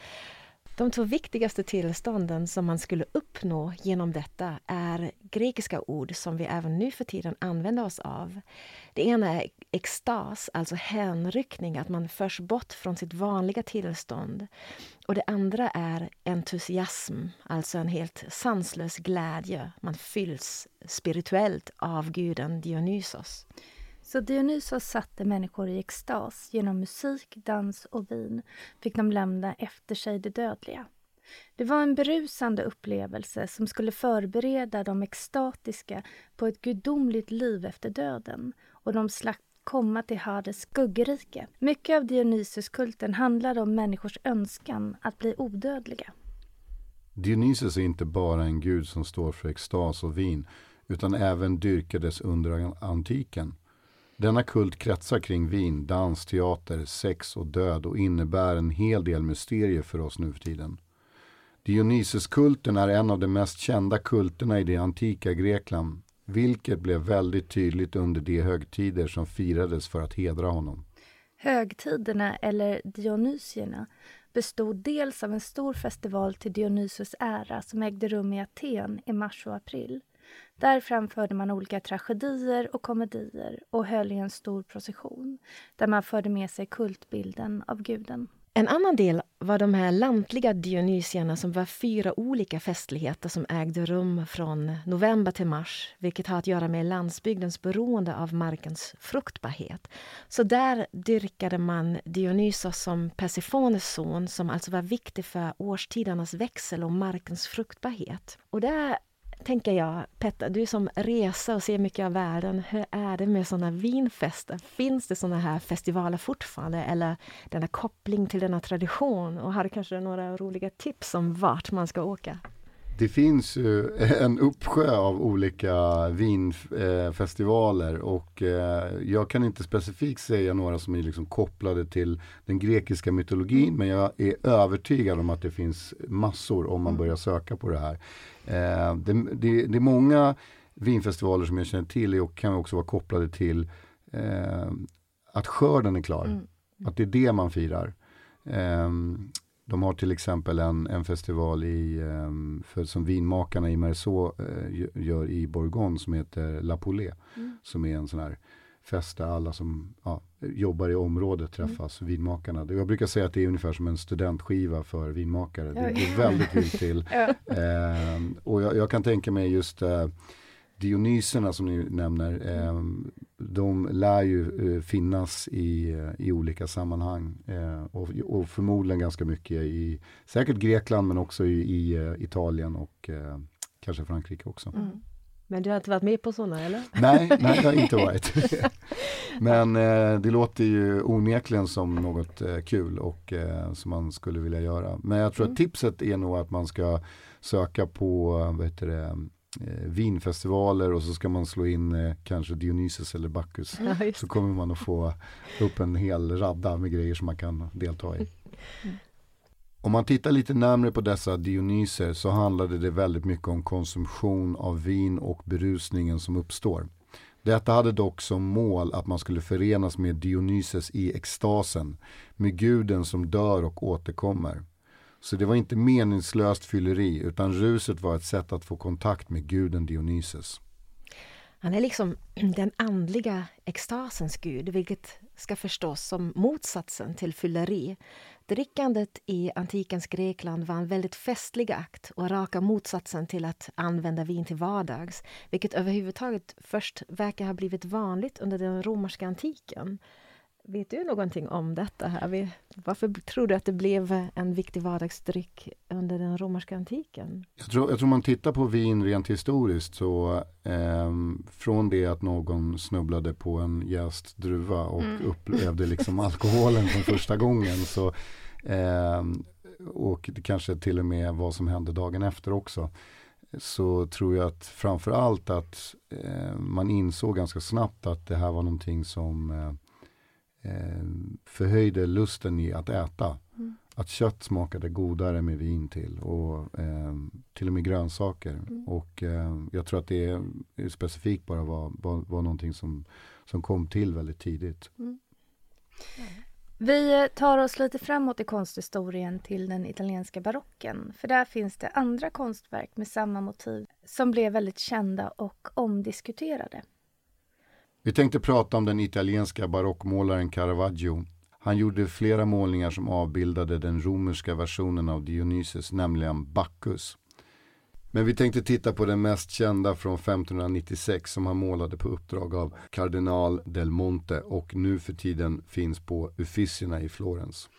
[SPEAKER 2] De två viktigaste tillstånden som man skulle uppnå genom detta är grekiska ord som vi även nu för tiden använder oss av. Det ena är extas, alltså hänryckning, att man förs bort från sitt vanliga tillstånd. Och det andra är entusiasm, alltså en helt sanslös glädje. Man fylls spirituellt av guden Dionysos.
[SPEAKER 1] Så Dionysos satte människor i extas. Genom musik, dans och vin fick de lämna efter sig det dödliga. Det var en berusande upplevelse som skulle förbereda de extatiska på ett gudomligt liv efter döden och de slapp komma till Hades skuggrike. Mycket av Dionysuskulten handlade om människors önskan att bli odödliga.
[SPEAKER 3] Dionysus är inte bara en gud som står för extas och vin utan även dyrkades under antiken. Denna kult kretsar kring vin, dans, teater, sex och död och innebär en hel del mysterier för oss nu för tiden. Dionysuskulten är en av de mest kända kulterna i det antika Grekland, vilket blev väldigt tydligt under de högtider som firades för att hedra honom.
[SPEAKER 1] Högtiderna, eller Dionysierna, bestod dels av en stor festival till Dionysos ära som ägde rum i Aten i mars och april. Där framförde man olika tragedier och komedier och höll i en stor procession där man förde med sig kultbilden av guden.
[SPEAKER 2] En annan del var de här lantliga Dionysierna som var fyra olika festligheter som ägde rum från november till mars, vilket har att göra med landsbygdens beroende av markens fruktbarhet. Så där dyrkade man Dionysos som Persefones son som alltså var viktig för årstidernas växel och markens fruktbarhet. Och där tänker jag, Petter, du som reser och ser mycket av världen, hur är det med sådana vinfester? Finns det sådana här festivaler fortfarande eller denna koppling till denna tradition? Och har du kanske några roliga tips om vart man ska åka?
[SPEAKER 3] Det finns ju <laughs> en uppsjö av olika vinfestivaler och eh, jag kan inte specifikt säga några som är liksom kopplade till den grekiska mytologin men jag är övertygad om att det finns massor om man mm. börjar söka på det här. Eh, det, det, det är många vinfestivaler som jag känner till och kan också vara kopplade till eh, att skörden är klar. Mm. Att det är det man firar. Um, de har till exempel en, en festival i, um, för, som vinmakarna i Merceau uh, gör i Bourgogne som heter La Poulet. Mm. Som är en sån här fest där alla som ja, jobbar i området mm. träffas, mm. vinmakarna. Jag brukar säga att det är ungefär som en studentskiva för vinmakare. Det går väldigt <laughs> vilt till. uh, och jag, jag, kan tänka mig just uh, Dionyserna som ni nämner, eh, de lär ju eh, finnas i, eh, i olika sammanhang. Eh, och, och, förmodligen ganska mycket i, säkert Grekland men också i, i eh, Italien och eh, kanske Frankrike också. Mm.
[SPEAKER 2] Men du har inte varit med på sådana eller?
[SPEAKER 3] Nej, nej det har inte <laughs> varit. men det låter ju onekligen som något kul och som man skulle vilja göra. Men jag tror mm. att tipset är nog att man ska söka på, vad heter det, vinfestivaler och så ska man slå in eh, kanske Dionysus eller Bacchus. Ja, så kommer man att få upp en hel radda med grejer som man kan delta i. <laughs> Om man tittar lite närmre på dessa Dionyser så handlade det väldigt mycket om konsumtion av vin och berusningen som uppstår. Detta hade dock som mål att man skulle förenas med Dionyses i extasen, med guden som dör och återkommer. Så det var inte meningslöst fylleri utan ruset var ett sätt att få kontakt med guden Dionysus.
[SPEAKER 2] Han är liksom <clears throat> den andliga extasens gud, vilket ska förstås som motsatsen till fylleri. Drickandet i antikens Grekland var en väldigt festlig akt och raka motsatsen till att använda vin till vardags, vilket överhuvudtaget först verkar ha blivit vanligt under den romerska antiken. Vet du någonting om detta? här? Varför tror du att det blev en viktig vardagsdryck under den romerska antiken?
[SPEAKER 3] Jag tror, jag tror man tittar på vin rent historiskt så eh, från det att någon snubblade på en jäst druva och mm. upplevde <laughs> liksom alkoholen för första gången så eh, och det kanske till och med vad som hände dagen efter också så tror jag att framför allt att eh, man insåg ganska snabbt att det här var någonting som eh, eh, förhöjde lusten i att äta. Mm. Att kött smakade godare med vin till och eh, till och med grönsaker. Mm. Och eh, jag tror att det är, specifikt bara var, var, var någonting som, som kom till väldigt tidigt. Mm.
[SPEAKER 1] Vi tar oss lite framåt i konsthistorien till den italienska barocken. För där finns det andra konstverk med samma motiv som blev väldigt kända och omdiskuterade.
[SPEAKER 3] Vi tänkte prata om den italienska barockmålaren Caravaggio. Han gjorde flera målningar som avbildade den romerska versionen av Dionysus, nämligen Bacchus. Men vi tänkte titta på den mest kända från 1596 som han målade på uppdrag av kardinal del Monte och nu för tiden finns på Uffizierna i Florens.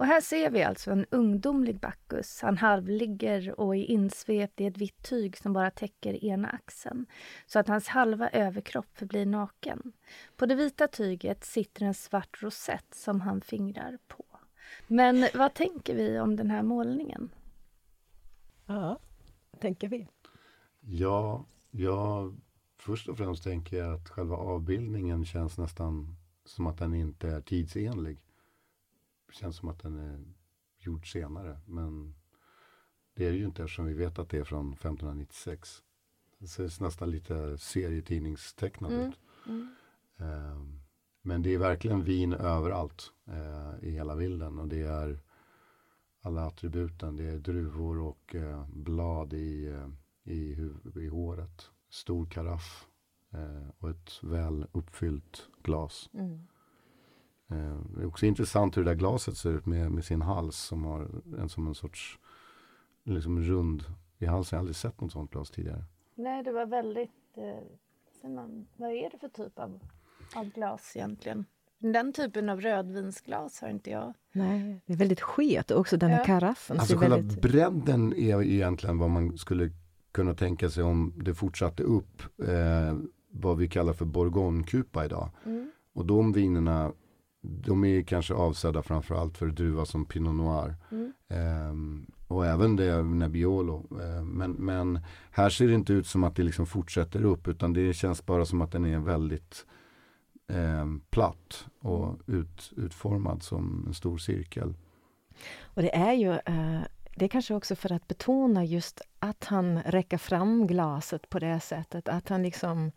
[SPEAKER 1] Och här ser vi alltså en ungdomlig Bacchus. Han halvligger och är insvept i ett vitt tyg som bara täcker ena axeln, så att hans halva överkropp förblir naken. På det vita tyget sitter en svart rosett som han fingrar på. Men vad tänker vi om den här målningen?
[SPEAKER 2] Ja, vad tänker vi?
[SPEAKER 3] Ja, ja, först och främst tänker jag att själva avbildningen känns nästan som att den inte är tidsenlig känns som att den är gjord senare. Men det är det ju inte eftersom vi vet att det är från 1596. Det ser nästan lite serietidningstecknat mm. ut. Mm. Eh, men det är verkligen vin överallt eh, i hela bilden och det är alla attributen. Det är druvor och eh, blad i, eh, i, i håret. Stor karaff och ett väl uppfyllt glas. Mm. Eh, det är också intressant hur det där glaset ser ut med, med sin hals som har en som en sorts liksom rund i halsen. Jag har aldrig sett något sånt glas tidigare.
[SPEAKER 1] Nej, det var väldigt... Eh, man, vad är det för typ av, av glas egentligen? Den typen av rödvinsglas har inte jag.
[SPEAKER 2] Nej, det är väldigt sket också den här ja. karaffen.
[SPEAKER 3] Alltså själva väldigt... bredden är egentligen vad man skulle kunna tänka sig om det fortsatte upp eh, vad vi kallar för bourgognekupa idag. Mm. Och de vinerna de är kanske avsedda framförallt för druva som Pinot Noir. Mm. Um, och även det Nebbiolo. Eh, men, men här ser det inte ut som att det liksom fortsätter upp utan det känns bara som att den är väldigt eh, platt och ut, utformad som en stor cirkel.
[SPEAKER 2] Och det är ju eh, det är kanske också för att betona just att han räcker fram glaset på det sättet, att han liksom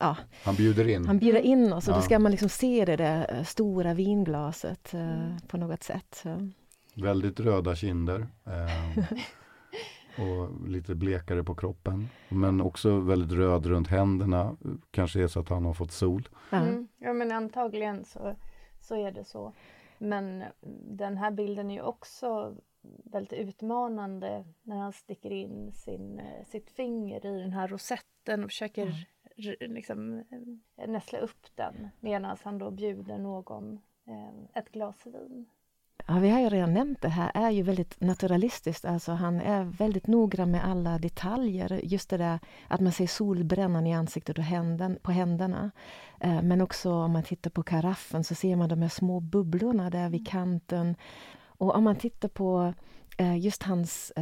[SPEAKER 2] Ja,
[SPEAKER 3] han bjuder in.
[SPEAKER 2] Han bjuder in oss och ja. då ska man liksom se det där eh, stora vinglaset eh, på något sätt.
[SPEAKER 3] Väldigt röda kinder. Eh, och lite blekare på kroppen. Men också väldigt röd runt händerna. Kanske är så att han har fått sol.
[SPEAKER 1] Mm. Ja men antagligen så, så är det så. Men den här bilden är ju också väldigt utmanande när han sticker in sin, eh, sitt finger i den här rosetten och försöker mm. Liksom, eh, näsla upp den medan han då bjuder någon eh, ett glas vin.
[SPEAKER 2] Ja, vi har ju redan nämnt det här, är ju väldigt naturalistiskt. Alltså han är väldigt noggrann med alla detaljer. Just det där att man ser solbrännan i ansiktet och händen, på händerna. Eh, men också om man tittar på karaffen så ser man de här små bubblorna där vid kanten. Och om man tittar på just hans,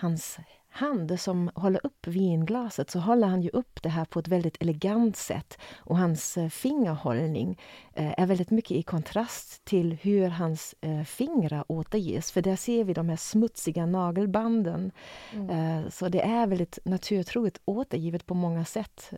[SPEAKER 2] hans hand som håller upp vinglaset så håller han ju upp det här på ett väldigt elegant sätt. Och hans eh, fingerhållning eh, är väldigt mycket i kontrast till hur hans eh, fingrar återges. För där ser vi de här smutsiga nagelbanden. Mm. Så det är väldigt naturtroget återgivet på många sätt.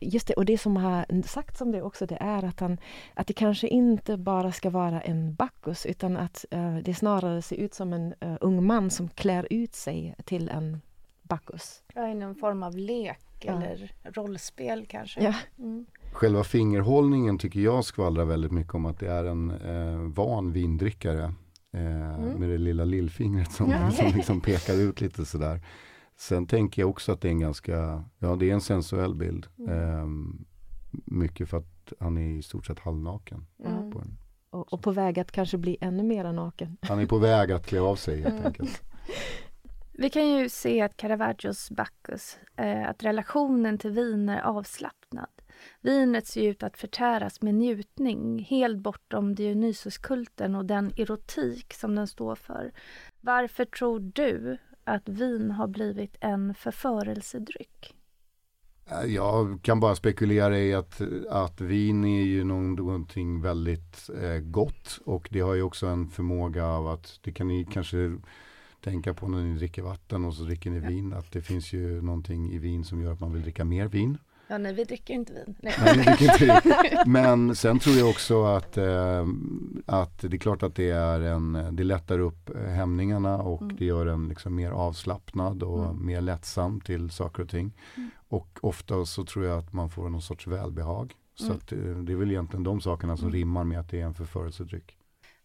[SPEAKER 2] Just det, och det som har sagts om det också, det är att, han, att det kanske inte bara ska vara en Bacchus, utan att uh, det snarare ser ut som en uh, ung man som klär ut sig till en Bacchus.
[SPEAKER 1] Ja, i någon form av lek ja. eller rollspel kanske.
[SPEAKER 2] Ja.
[SPEAKER 3] Mm. Själva fingerhållningen tycker jag skvallrar väldigt mycket om att det är en eh, van vindrickare. Eh, mm. Med det lilla lillfingret som, ja. som liksom pekar ut lite sådär. Sen tänker jag också att det är en ganska, ja det är en sensuell bild. Mm. Eh, mycket för att han är i stort sett halvnaken. Mm. På en,
[SPEAKER 2] och, och, på väg att kanske bli ännu mera naken.
[SPEAKER 3] Han är på väg att klä av sig helt mm. enkelt. <laughs>
[SPEAKER 1] Vi kan ju se att Caravaggios Bacchus, eh, att relationen till vin är avslappnad. Vinet ser ut att förtäras med njutning, helt bortom Dionysoskulten och den erotik som den står för. Varför tror du att vin har blivit en förförelsedryck?
[SPEAKER 3] Eh, jag kan bara spekulera i att, att vin är ju någonting väldigt eh, gott och det har ju också en förmåga av att det kan ju kanske tänka på när ni dricker vatten och så dricker ni vin att det finns ju någonting i vin som gör att man vill dricka mer vin.
[SPEAKER 1] Ja, nej, vi dricker inte vin. Nej.
[SPEAKER 3] nej dricker inte vin. Men sen tror jag också att, eh, att det är klart att det är en, det lättar upp hämningarna och mm. det gör en liksom mer avslappnad och mm. mer lättsam till saker och ting. Mm. Och ofta så tror jag att man får någon sorts välbehag. Så mm. att, eh, det är väl egentligen de sakerna som mm. rimmar med att det är en förförelsedryck.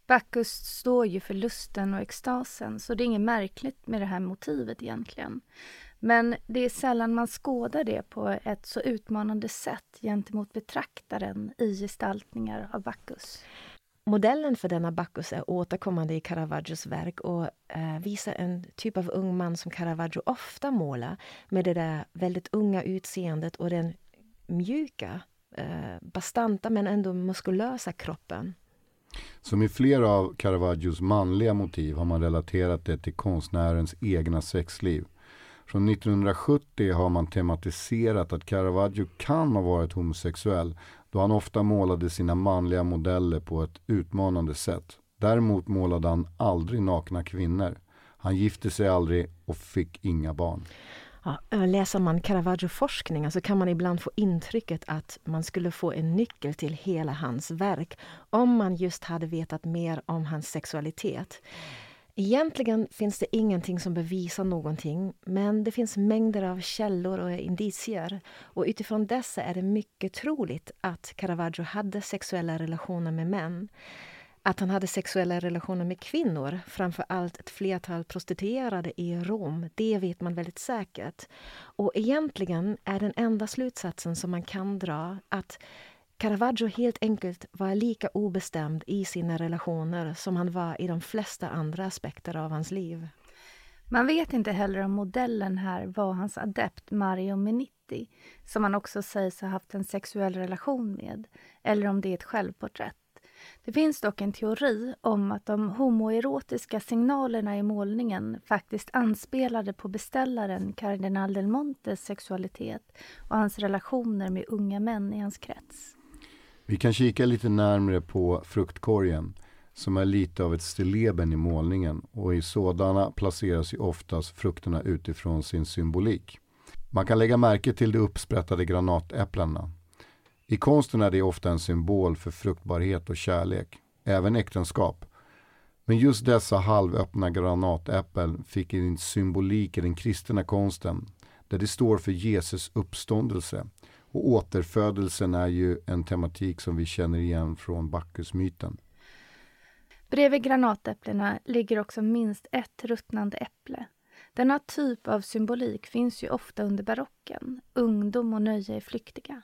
[SPEAKER 1] Bacchus står ju för lusten och extasen, så det är inget märkligt med det här motivet egentligen. Men det är sällan man skådar det på ett så utmanande sätt gentemot betraktaren i gestaltningar av Bacchus.
[SPEAKER 2] Modellen för denna Bacchus är återkommande i Caravaggios verk och eh, visar en typ av ung man som Caravaggio ofta målar med det där väldigt unga utseendet och den mjuka, eh, bastanta men ändå muskulösa kroppen.
[SPEAKER 3] Som i flera av Caravaggios manliga motiv har man relaterat det till konstnärens egna sexliv. Från 1970 har man tematiserat att Caravaggio kan ha varit homosexuell då han ofta målade sina manliga modeller på ett utmanande sätt. Däremot målade han aldrig nakna kvinnor. Han gifte sig aldrig och fick inga barn.
[SPEAKER 2] Ja, läser man Caravaggio-forskningen så alltså kan man ibland få intrycket att man skulle få en nyckel till hela hans verk om man just hade vetat mer om hans sexualitet. Egentligen finns det ingenting som bevisar någonting men det finns mängder av källor och indicier. Och utifrån dessa är det mycket troligt att Caravaggio hade sexuella relationer med män. Att han hade sexuella relationer med kvinnor, framför allt ett flertal prostituerade i Rom, det vet man väldigt säkert. Och egentligen är den enda slutsatsen som man kan dra att Caravaggio helt enkelt var lika obestämd i sina relationer som han var i de flesta andra aspekter av hans liv.
[SPEAKER 1] Man vet inte heller om modellen här var hans adept Mario Menitti som han också sägs ha haft en sexuell relation med, eller om det är ett självporträtt. Det finns dock en teori om att de homoerotiska signalerna i målningen faktiskt anspelade på beställaren kardinal del Montes sexualitet och hans relationer med unga män i hans krets.
[SPEAKER 3] Vi kan kika lite närmre på fruktkorgen som är lite av ett stilleben i målningen och i sådana placeras ju oftast frukterna utifrån sin symbolik. Man kan lägga märke till de uppsprättade granatäpplena. I konsten är det ofta en symbol för fruktbarhet och kärlek, även äktenskap. Men just dessa halvöppna granatäpplen fick en symbolik i den kristna konsten där det står för Jesus uppståndelse. Och återfödelsen är ju en tematik som vi känner igen från Bacchusmyten.
[SPEAKER 1] Bredvid granatäpplena ligger också minst ett ruttnande äpple. Denna typ av symbolik finns ju ofta under barocken. Ungdom och nöje är flyktiga.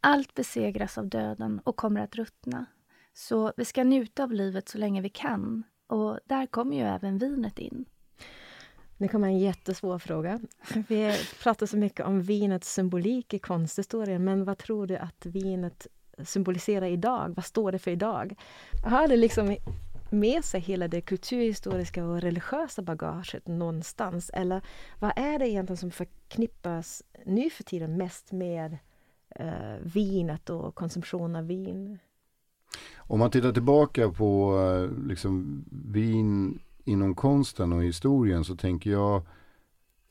[SPEAKER 1] Allt besegras av döden och kommer att ruttna. Så vi ska njuta av livet så länge vi kan. Och där kommer ju även vinet in.
[SPEAKER 2] Nu kommer en jättesvår fråga. <laughs> Vi pratar så mycket om vinets symbolik i konsthistorien, men vad tror du att vinet symboliserar idag? Vad står det för idag? Har det liksom med sig hela det kulturhistoriska och religiösa bagaget någonstans? Eller vad är det egentligen som förknippas nu för tiden mest med eh, vinet och konsumtion av vin?
[SPEAKER 3] Om man tittar tillbaka på eh, liksom, vin inom konsten och historien så tänker jag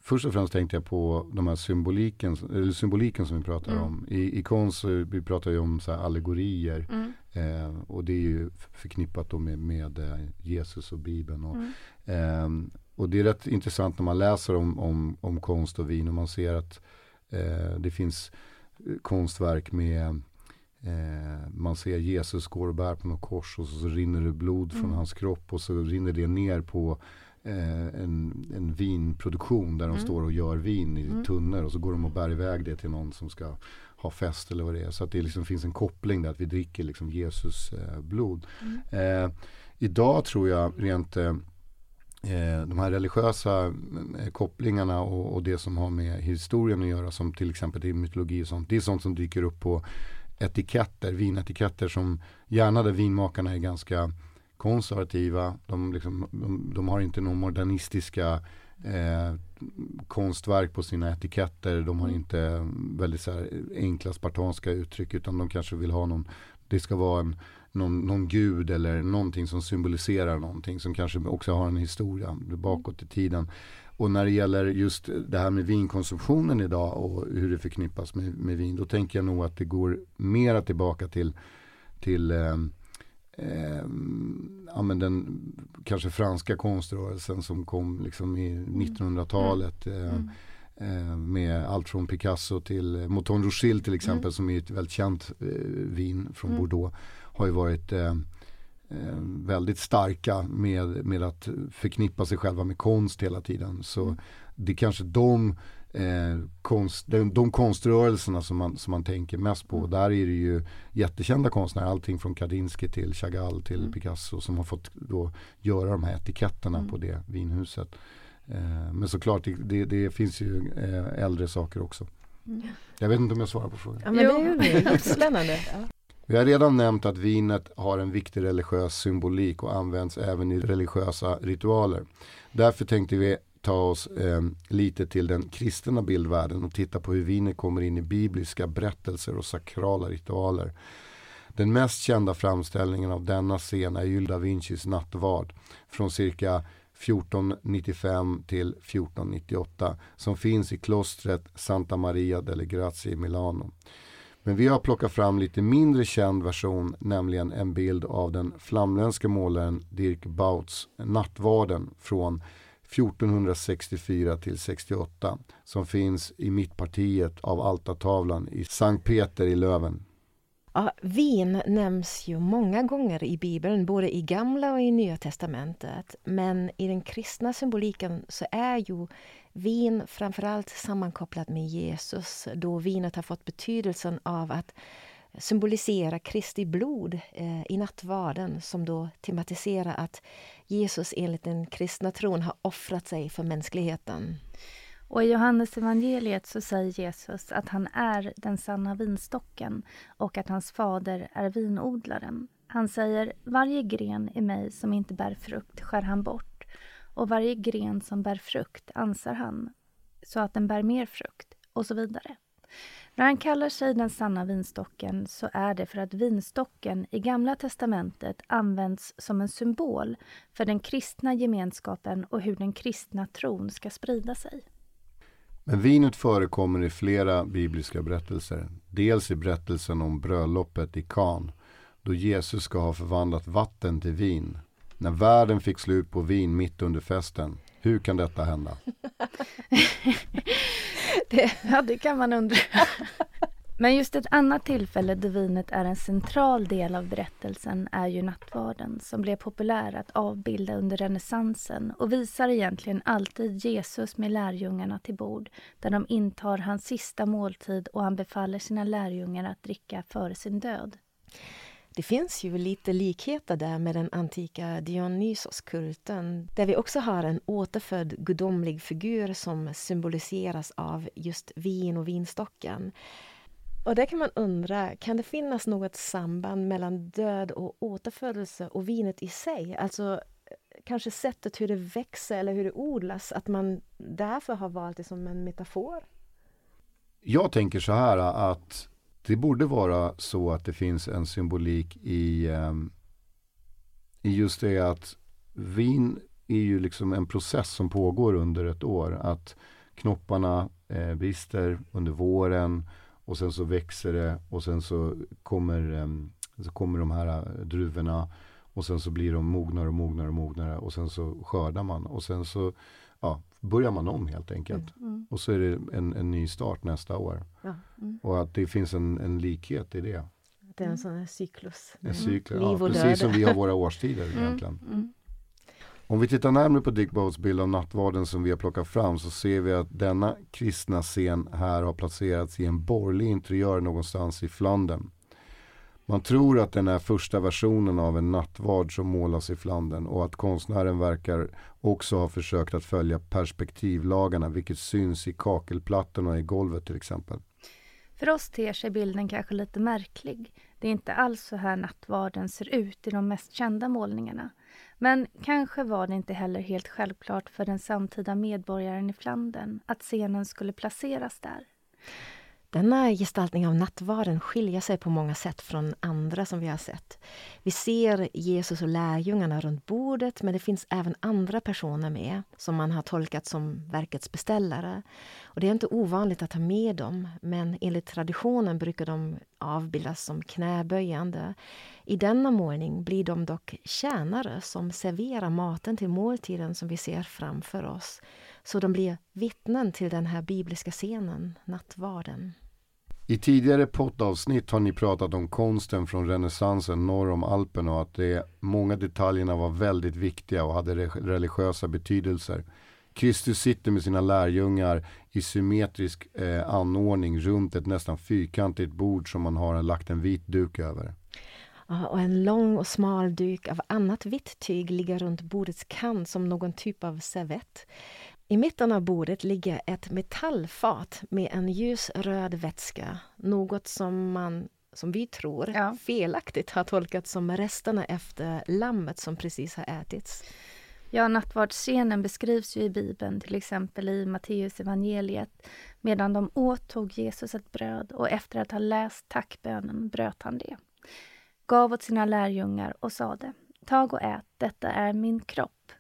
[SPEAKER 3] Först och främst tänkte jag på de här symboliken, symboliken som vi pratar mm. om. I, I konst, vi pratar ju om så allegorier. Mm. Eh, och det är ju förknippat då med, med eh, Jesus och Bibeln. Och, mm. eh, och det är rätt intressant när man läser om, om, om konst och vin och man ser att eh, det finns eh, konstverk med Eh, man ser Jesus går och bär på något kors och så, rinner det blod mm. från hans kropp och så rinner det ner på eh, en, en vinproduktion där de mm. står och gör vin i mm. tunnor och så går de och bär iväg det till någon som ska ha fest eller vad det är. Så att det liksom finns en koppling där att vi dricker liksom Jesus eh, blod. Mm. Eh, idag tror jag rent eh, eh de här religiösa eh, kopplingarna och, och, det som har med historien att göra som till exempel i mytologi och sånt. Det är sånt som dyker upp på etiketter, vinetiketter som gärna där vinmakarna är ganska konservativa. De, liksom, de, de har inte några modernistiska eh, konstverk på sina etiketter. De har mm. inte väldigt så enkla spartanska uttryck utan de kanske vill ha någon, det ska vara en, någon, någon gud eller någonting som symboliserar någonting som kanske också har en historia bakåt i tiden. Och när det gäller just det här med vinkonsumtionen idag och hur det förknippas med, med vin, då tänker jag nog att det går mera tillbaka till, till eh, eh, ja, men den kanske franska konströrelsen som kom liksom i 1900-talet. Mm. Eh, mm. eh, med allt från Picasso till Mouton Rothschild till exempel mm. som är ett väldigt känt eh, vin från mm. Bordeaux. Har ju varit eh, eh, väldigt starka med, med att förknippa sig själva med konst hela tiden. Så mm. det är kanske de eh, konst, de, de konströrelserna som man, som man tänker mest på. Mm. Där är det ju jättekända konstnärer, allting från Kandinsky till Chagall till mm. Picasso som har fått då göra de här etiketterna mm. på det vinhuset. Eh, men såklart, det, det, det finns ju eh, äldre saker också. Mm. Jag vet inte om jag svarar på frågan.
[SPEAKER 2] Ja, men det är ju spännande. <laughs>
[SPEAKER 3] Vi har redan nämnt att vinet har en viktig religiös symbolik och används även i religiösa ritualer. Därför tänkte vi ta oss eh, lite till den kristna bildvärlden och titta på hur vinet kommer in i bibliska berättelser och sakrala ritualer. Den mest kända framställningen av denna scen är ju da Vincis nattvard från cirka 1495 till 1498 som finns i klostret Santa Maria delle Grazie i Milano. Men vi har plockat fram lite mindre känd version, nämligen en bild av den flamländske målaren Dirk Bouts Nattvarden från 1464 till 68 som finns i mittpartiet av altartavlan i Sankt Peter i Löven.
[SPEAKER 2] Ja, vin nämns ju många gånger i Bibeln, både i Gamla och i Nya testamentet. Men i den kristna symboliken så är ju vin framförallt sammankopplat med Jesus då vinet har fått betydelsen av att symbolisera Kristi blod eh, i nattvarden som då tematiserar att Jesus enligt den kristna tron har offrat sig för mänskligheten.
[SPEAKER 1] Och i Johannes evangeliet så säger Jesus att han är den sanna vinstocken och att hans fader är vinodlaren. Han säger, varje gren i mig som inte bär frukt skär han bort och varje gren som bär frukt ansar han så att den bär mer frukt och så vidare. När han kallar sig den sanna vinstocken så är det för att vinstocken i Gamla testamentet används som en symbol för den kristna gemenskapen och hur den kristna tron ska sprida sig.
[SPEAKER 3] Men vinet förekommer i flera bibliska berättelser. Dels i berättelsen om bröllopet i Kan, då Jesus ska ha förvandlat vatten till vin. När världen fick slut på vin mitt under festen. Hur kan detta hända? <laughs>
[SPEAKER 1] det, ja, det kan man undra. <laughs> Men just ett annat tillfälle då vinet är en central del av berättelsen är ju nattvarden som blev populär att avbilda under renässansen och visar egentligen alltid Jesus med lärjungarna till bord där de intar hans sista måltid och han befaller sina lärjungar att dricka före sin död.
[SPEAKER 2] Det finns ju lite likheter där med den antika Dionysoskulten där vi också har en återfödd gudomlig figur som symboliseras av just vin och vinstocken. Och där kan man undra, kan det finnas något samband mellan död och återfödelse och vinet i sig? Alltså kanske sättet hur det växer eller hur det odlas, att man därför har valt det som en metafor?
[SPEAKER 3] Jag tänker så här att det borde vara så att det finns en symbolik i, eh, i just det att vin är ju liksom en process som pågår under ett år. Att knopparna eh, brister under våren och sen så växer det och sen så kommer, eh, så kommer de här eh, druvorna och sen så blir de mognare och mognare och mognare och sen så skördar man och sen så ja, börjar man om helt enkelt. Mm, mm. Och så är det en, en ny start nästa år. Ja, mm. Och att det finns en, en likhet i det.
[SPEAKER 2] Det är en sån här cyklus.
[SPEAKER 3] En cyklus, ja, precis död. som vi har våra <laughs> årstider mm, egentligen. Mm. Om vi tittar närmare på Dick Boats bild av nattvarden som vi har plockat fram så ser vi att denna kristna scen här har placerats i en borgerlig interiör någonstans i Flandern. Man tror att den är första versionen av en nattvard som målas i Flandern och att konstnären verkar också ha försökt att följa perspektivlagarna vilket syns i kakelplattorna i golvet till exempel.
[SPEAKER 1] För oss ter sig bilden kanske lite märklig. Det är inte alls så här nattvarden ser ut i de mest kända målningarna. Men kanske var det inte heller helt självklart för den samtida medborgaren i Flandern att scenen skulle placeras där.
[SPEAKER 2] Denna gestaltning av nattvarden skiljer sig på många sätt från andra som vi har sett. Vi ser Jesus och lärjungarna runt bordet men det finns även andra personer med som man har tolkat som verkets beställare. Och det är inte ovanligt att ha med dem men enligt traditionen brukar de avbildas som knäböjande. I denna målning blir de dock tjänare som serverar maten till måltiden som vi ser framför oss. Så de blir vittnen till den här bibliska scenen, nattvarden.
[SPEAKER 3] I tidigare poddavsnitt har ni pratat om konsten från renässansen norr om Alperna och att det, många detaljerna var väldigt viktiga och hade religiösa betydelser. Kristus sitter med sina lärjungar i symmetrisk eh, anordning runt ett nästan fyrkantigt bord som man har lagt en vit duk över.
[SPEAKER 2] Ja, och en lång och smal duk av annat vitt tyg ligger runt bordets kant som någon typ av servett. I mitten av bordet ligger ett metallfat med en ljusröd vätska. Något som man, som vi tror, ja. felaktigt har tolkat som resterna efter lammet som precis har ätits.
[SPEAKER 1] Ja, nattvardsscenen beskrivs ju i Bibeln, till exempel i Matteus evangeliet. Medan de åt tog Jesus ett bröd och efter att ha läst tackbönen bröt han det. Gav åt sina lärjungar och sade, tag och ät, detta är min kropp.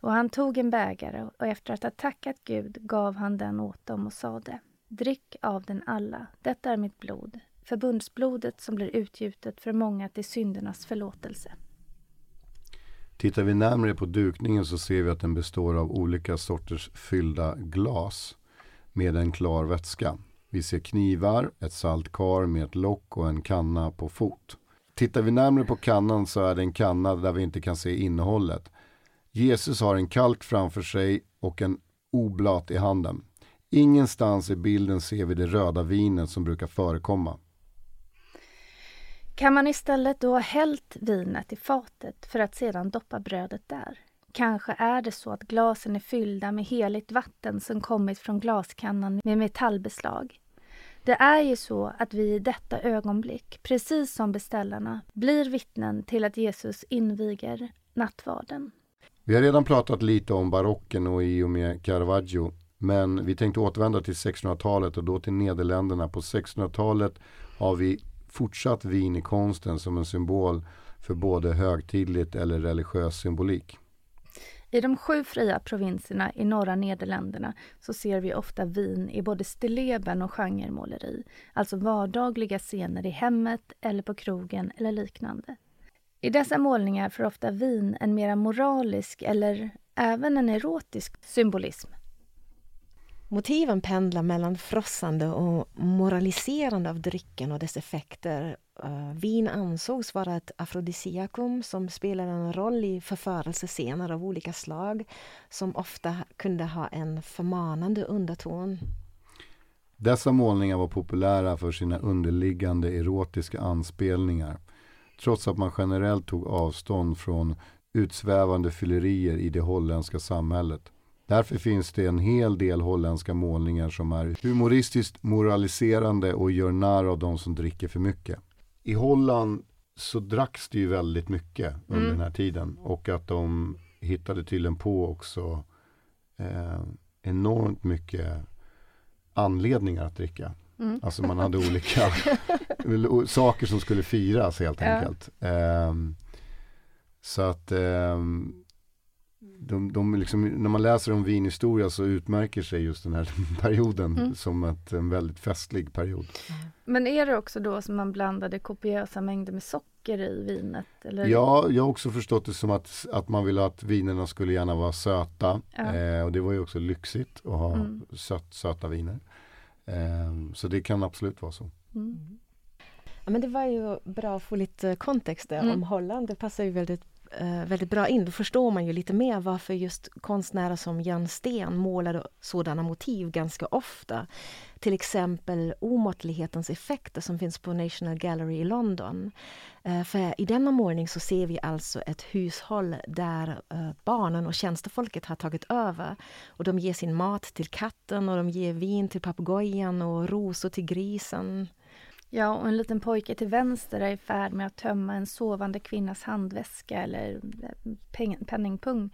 [SPEAKER 1] Och han tog en bägare och efter att ha tackat Gud gav han den åt dem och sade Drick av den alla, detta är mitt blod, förbundsblodet som blir utgjutet för många till syndernas förlåtelse.
[SPEAKER 3] Tittar vi närmare på dukningen så ser vi att den består av olika sorters fyllda glas med en klar vätska. Vi ser knivar, ett saltkar med ett lock och en kanna på fot. Tittar vi närmare på kannan så är det en kanna där vi inte kan se innehållet. Jesus har en kalk framför sig och en oblat i handen. Ingenstans i bilden ser vi det röda vinet som brukar förekomma.
[SPEAKER 1] Kan man istället då ha hällt vinet i fatet för att sedan doppa brödet där? Kanske är det så att glasen är fyllda med heligt vatten som kommit från glaskannan med metallbeslag. Det är ju så att vi i detta ögonblick, precis som beställarna, blir vittnen till att Jesus inviger nattvarden.
[SPEAKER 3] Vi har redan pratat lite om barocken och i och med Caravaggio. Men vi tänkte återvända till 1600-talet och då till Nederländerna. På 1600-talet har vi fortsatt vin i konsten som en symbol för både högtidligt eller religiös symbolik.
[SPEAKER 1] I de sju fria provinserna i norra Nederländerna så ser vi ofta vin i både stilleben och genremåleri, alltså vardagliga scener i hemmet eller på krogen eller liknande. I dessa målningar får ofta vin en mera moralisk eller även en erotisk symbolism.
[SPEAKER 2] Motiven pendlar mellan frossande och moraliserande av drycken och dess effekter. Uh, vin ansågs vara ett afrodisiakum som spelade en roll i förförelsescener av olika slag som ofta kunde ha en förmanande underton.
[SPEAKER 3] Dessa målningar var populära för sina underliggande erotiska anspelningar trots att man generellt tog avstånd från utsvävande fyllerier i det holländska samhället. Därför finns det en hel del holländska målningar som är humoristiskt moraliserande och gör narr av de som dricker för mycket. I Holland så dracks det ju väldigt mycket under mm. den här tiden och att de hittade tydligen på också eh, enormt mycket anledningar att dricka. Mm. Alltså man <laughs> hade olika <laughs> saker som skulle firas helt ja. enkelt. Um, så att um, de, de liksom, när man läser om vinhistoria så utmärker sig just den här <laughs> perioden mm. som ett, en väldigt festlig period.
[SPEAKER 1] Men är det också då som man blandade kopiösa mängder med socker i vinet? Eller?
[SPEAKER 3] Ja, jag har också förstått det som att, att man ville att vinerna skulle gärna vara söta. Ja. Eh, och det var ju också lyxigt att ha mm. sött, söta viner. Eh, så det kan absolut vara så. Mm.
[SPEAKER 2] Ja, men det var ju bra att få lite kontext mm. om Holland. Det passar ju väldigt Eh, väldigt bra in. Då förstår man ju lite mer varför just konstnärer som Jan Sten målade sådana motiv ganska ofta. Till exempel omåttlighetens effekter som finns på National Gallery i London. Eh, för i denna målning så ser vi alltså ett hushåll där eh, barnen och tjänstefolket har tagit över. Och de ger sin mat till katten och de ger vin till papegojan och rosor till grisen.
[SPEAKER 1] Ja, och en liten pojke till vänster är i färd med att tömma en sovande kvinnas handväska eller eh, penningpung.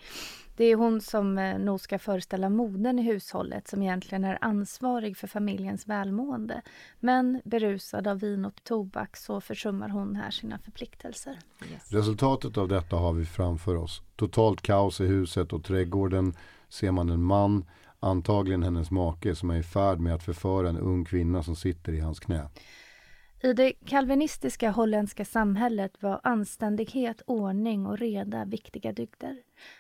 [SPEAKER 1] Det är hon som eh, nog ska föreställa modern i hushållet som egentligen är ansvarig för familjens välmående. Men berusad av vin och tobak så försummar hon här sina förpliktelser.
[SPEAKER 3] Yes. Resultatet av detta har vi framför oss. Totalt kaos i huset och trädgården ser man en man, antagligen hennes make, som är i färd med att förföra en ung kvinna som sitter i hans knä.
[SPEAKER 1] I det kalvinistiska holländska samhället var anständighet, ordning och reda viktiga dygder.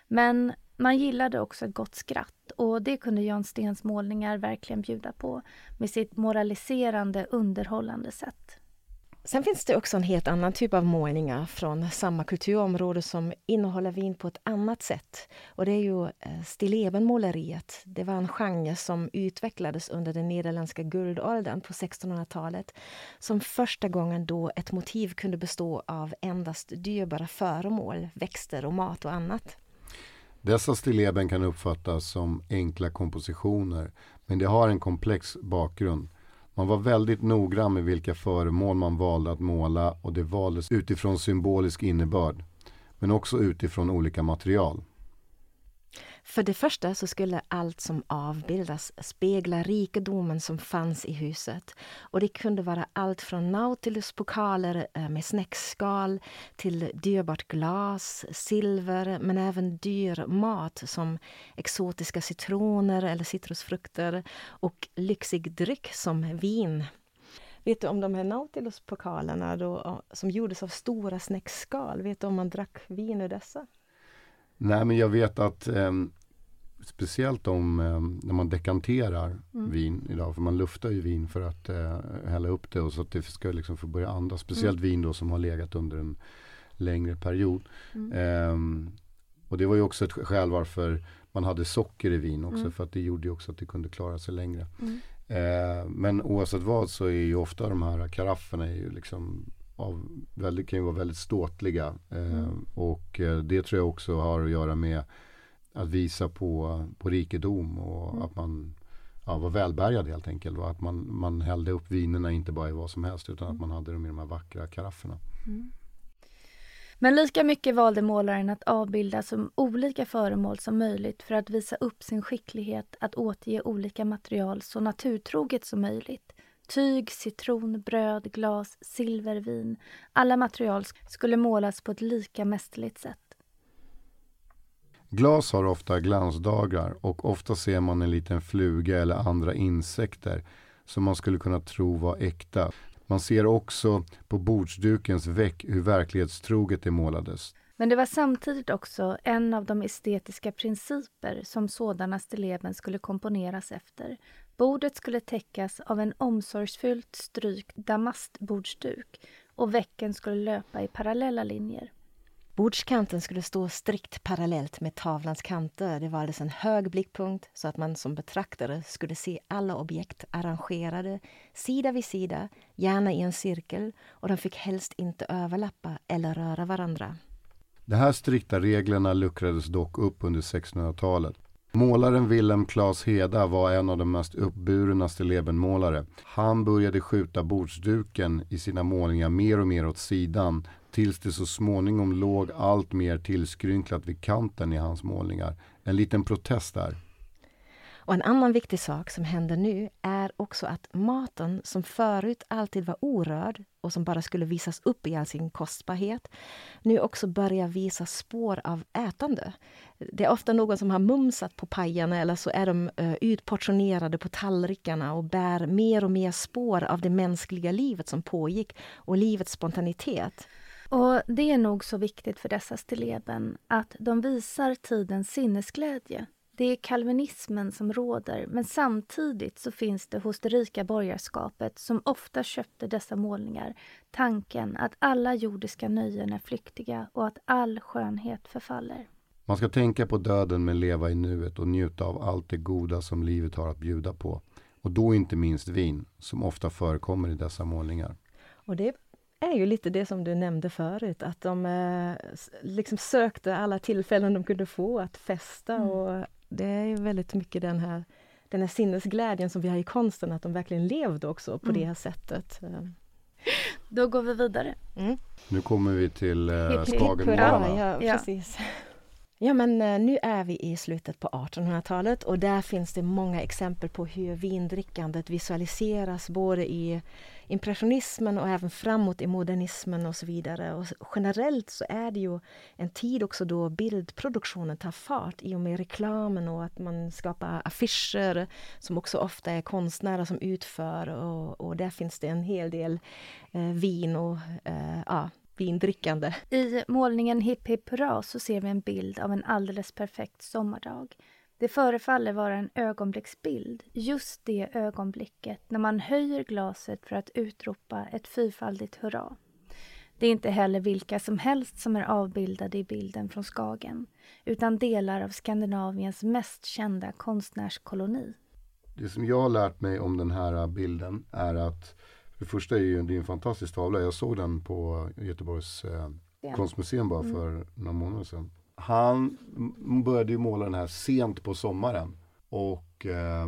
[SPEAKER 1] Men man gillade också ett gott skratt och det kunde Jan Stens målningar verkligen bjuda på med sitt moraliserande, underhållande sätt.
[SPEAKER 2] Sen finns det också en helt annan typ av målningar från samma kulturområde som innehåller vin på ett annat sätt. Och det är ju eh, stillebenmåleriet. Det var en genre som utvecklades under den nederländska guldåldern på 1600-talet. Som första gången då ett motiv kunde bestå av endast dyrbara föremål, växter och mat och annat.
[SPEAKER 3] Dessa stilleben kan uppfattas som enkla kompositioner, men de har en komplex bakgrund. Man var väldigt noggrann med vilka föremål man valde att måla och det valdes utifrån symbolisk innebörd. Men också utifrån olika material.
[SPEAKER 2] För det första så skulle allt som avbildas spegla rikedomen som fanns i huset. Och det kunde vara allt från Nautilus-pokaler eh, med snäckskal till dyrbart glas, silver men även dyr mat som exotiska citroner eller citrusfrukter och lyxig dryck som vin. Vet du om de här Nautilus-pokalerna då, som gjordes av stora snäckskal? Vet du om man drack vin ur dessa?
[SPEAKER 3] Nej, men jag vet att eh, speciellt om eh, när man dekanterar mm. vin idag. För man luftar ju vin för att eh, hälla upp det och så att det ska liksom få börja andas. Speciellt mm. vin då som har legat under en längre period. Mm. Eh, och det var ju också ett skäl varför man hade socker i vin också. Mm. För att det gjorde ju också att det kunde klara sig längre. Eh, men oavsett vad så är ju ofta de här karafferna är ju liksom av väldigt, kan ju vara väldigt ståtliga. Eh, mm. Och eh, det tror jag också har att göra med att visa på, på rikedom och mm. att man ja, var välbärgad helt enkelt. Och att man, man hällde upp vinerna inte bara i vad som helst utan att man hade dem i de här vackra karafferna. Mm.
[SPEAKER 1] Men lika mycket valde målaren att avbilda så olika föremål som möjligt för att visa upp sin skicklighet att återge olika material så naturtroget som möjligt. Tyg, citron, bröd, glas, silver, vin. Alla material skulle målas på ett lika mästerligt sätt.
[SPEAKER 3] Glas har ofta glansdagar och ofta ser man en liten fluga eller andra insekter som man skulle kunna tro var äkta. Man ser också på bordsdukens väck hur verklighetstroget det målades.
[SPEAKER 1] Men det var samtidigt också en av de estetiska principer som sådana stilleben skulle komponeras efter. Bordet skulle täckas av en omsorgsfullt strykt damastbordsduk och väcken skulle löpa i parallella linjer.
[SPEAKER 2] Bordskanten skulle stå strikt parallellt med tavlans kanter. Det valdes en hög blickpunkt så att man som betraktare skulle se alla objekt arrangerade sida vid sida, gärna i en cirkel och de fick helst inte överlappa eller röra varandra.
[SPEAKER 3] De här strikta reglerna luckrades dock upp under 1600-talet. Målaren Wilhelm Claes Heda var en av de mest uppburna stillebenmålare. Han började skjuta bordsduken i sina målningar mer och mer åt sidan tills det så småningom låg allt mer tillskrynklat vid kanten i hans målningar. En liten protest där.
[SPEAKER 2] Och en annan viktig sak som händer nu är också att maten som förut alltid var orörd och som bara skulle visas upp i all sin kostbarhet, nu också börjar visa spår av ätande. Det är ofta någon som har mumsat på pajerna eller så är de uh, utportionerade på tallrikarna och bär mer och mer spår av det mänskliga livet som pågick och livets spontanitet.
[SPEAKER 1] Och det är nog så viktigt för dessa stilleben att de visar tidens sinnesglädje. Det är kalvinismen som råder, men samtidigt så finns det hos det rika borgarskapet som ofta köpte dessa målningar tanken att alla jordiska nöjen är flyktiga och att all skönhet förfaller.
[SPEAKER 3] Man ska tänka på döden men leva i nuet och njuta av allt det goda som livet har att bjuda på. Och då inte minst vin, som ofta förekommer i dessa målningar.
[SPEAKER 2] Och det är ju lite det som du nämnde förut, att de eh, liksom sökte alla tillfällen de kunde få att festa mm. och det är ju väldigt mycket den här, den här sinnesglädjen som vi har i konsten, att de verkligen levde också på mm. det här sättet.
[SPEAKER 1] Då går vi vidare.
[SPEAKER 3] Mm. Nu kommer vi till eh, Skagenmålarna.
[SPEAKER 2] Ja, ja, precis. Ja, men eh, nu är vi i slutet på 1800-talet och där finns det många exempel på hur vindrickandet visualiseras både i impressionismen och även framåt i modernismen och så vidare. Och generellt så är det ju en tid också då bildproduktionen tar fart i och med reklamen och att man skapar affischer som också ofta är konstnärer som utför och, och där finns det en hel del eh, vin och eh, ja, vindrickande.
[SPEAKER 1] I målningen Hipp Hipp Hurra så ser vi en bild av en alldeles perfekt sommardag. Det förefaller vara en ögonblicksbild, just det ögonblicket när man höjer glaset för att utropa ett fyrfaldigt hurra. Det är inte heller vilka som helst som är avbildade i bilden från Skagen, utan delar av Skandinaviens mest kända konstnärskoloni.
[SPEAKER 3] Det som jag har lärt mig om den här bilden är att för det första är ju, det är en fantastisk tavla. Jag såg den på Göteborgs eh, konstmuseum bara mm. för några månader sedan. Han började ju måla den här sent på sommaren och eh,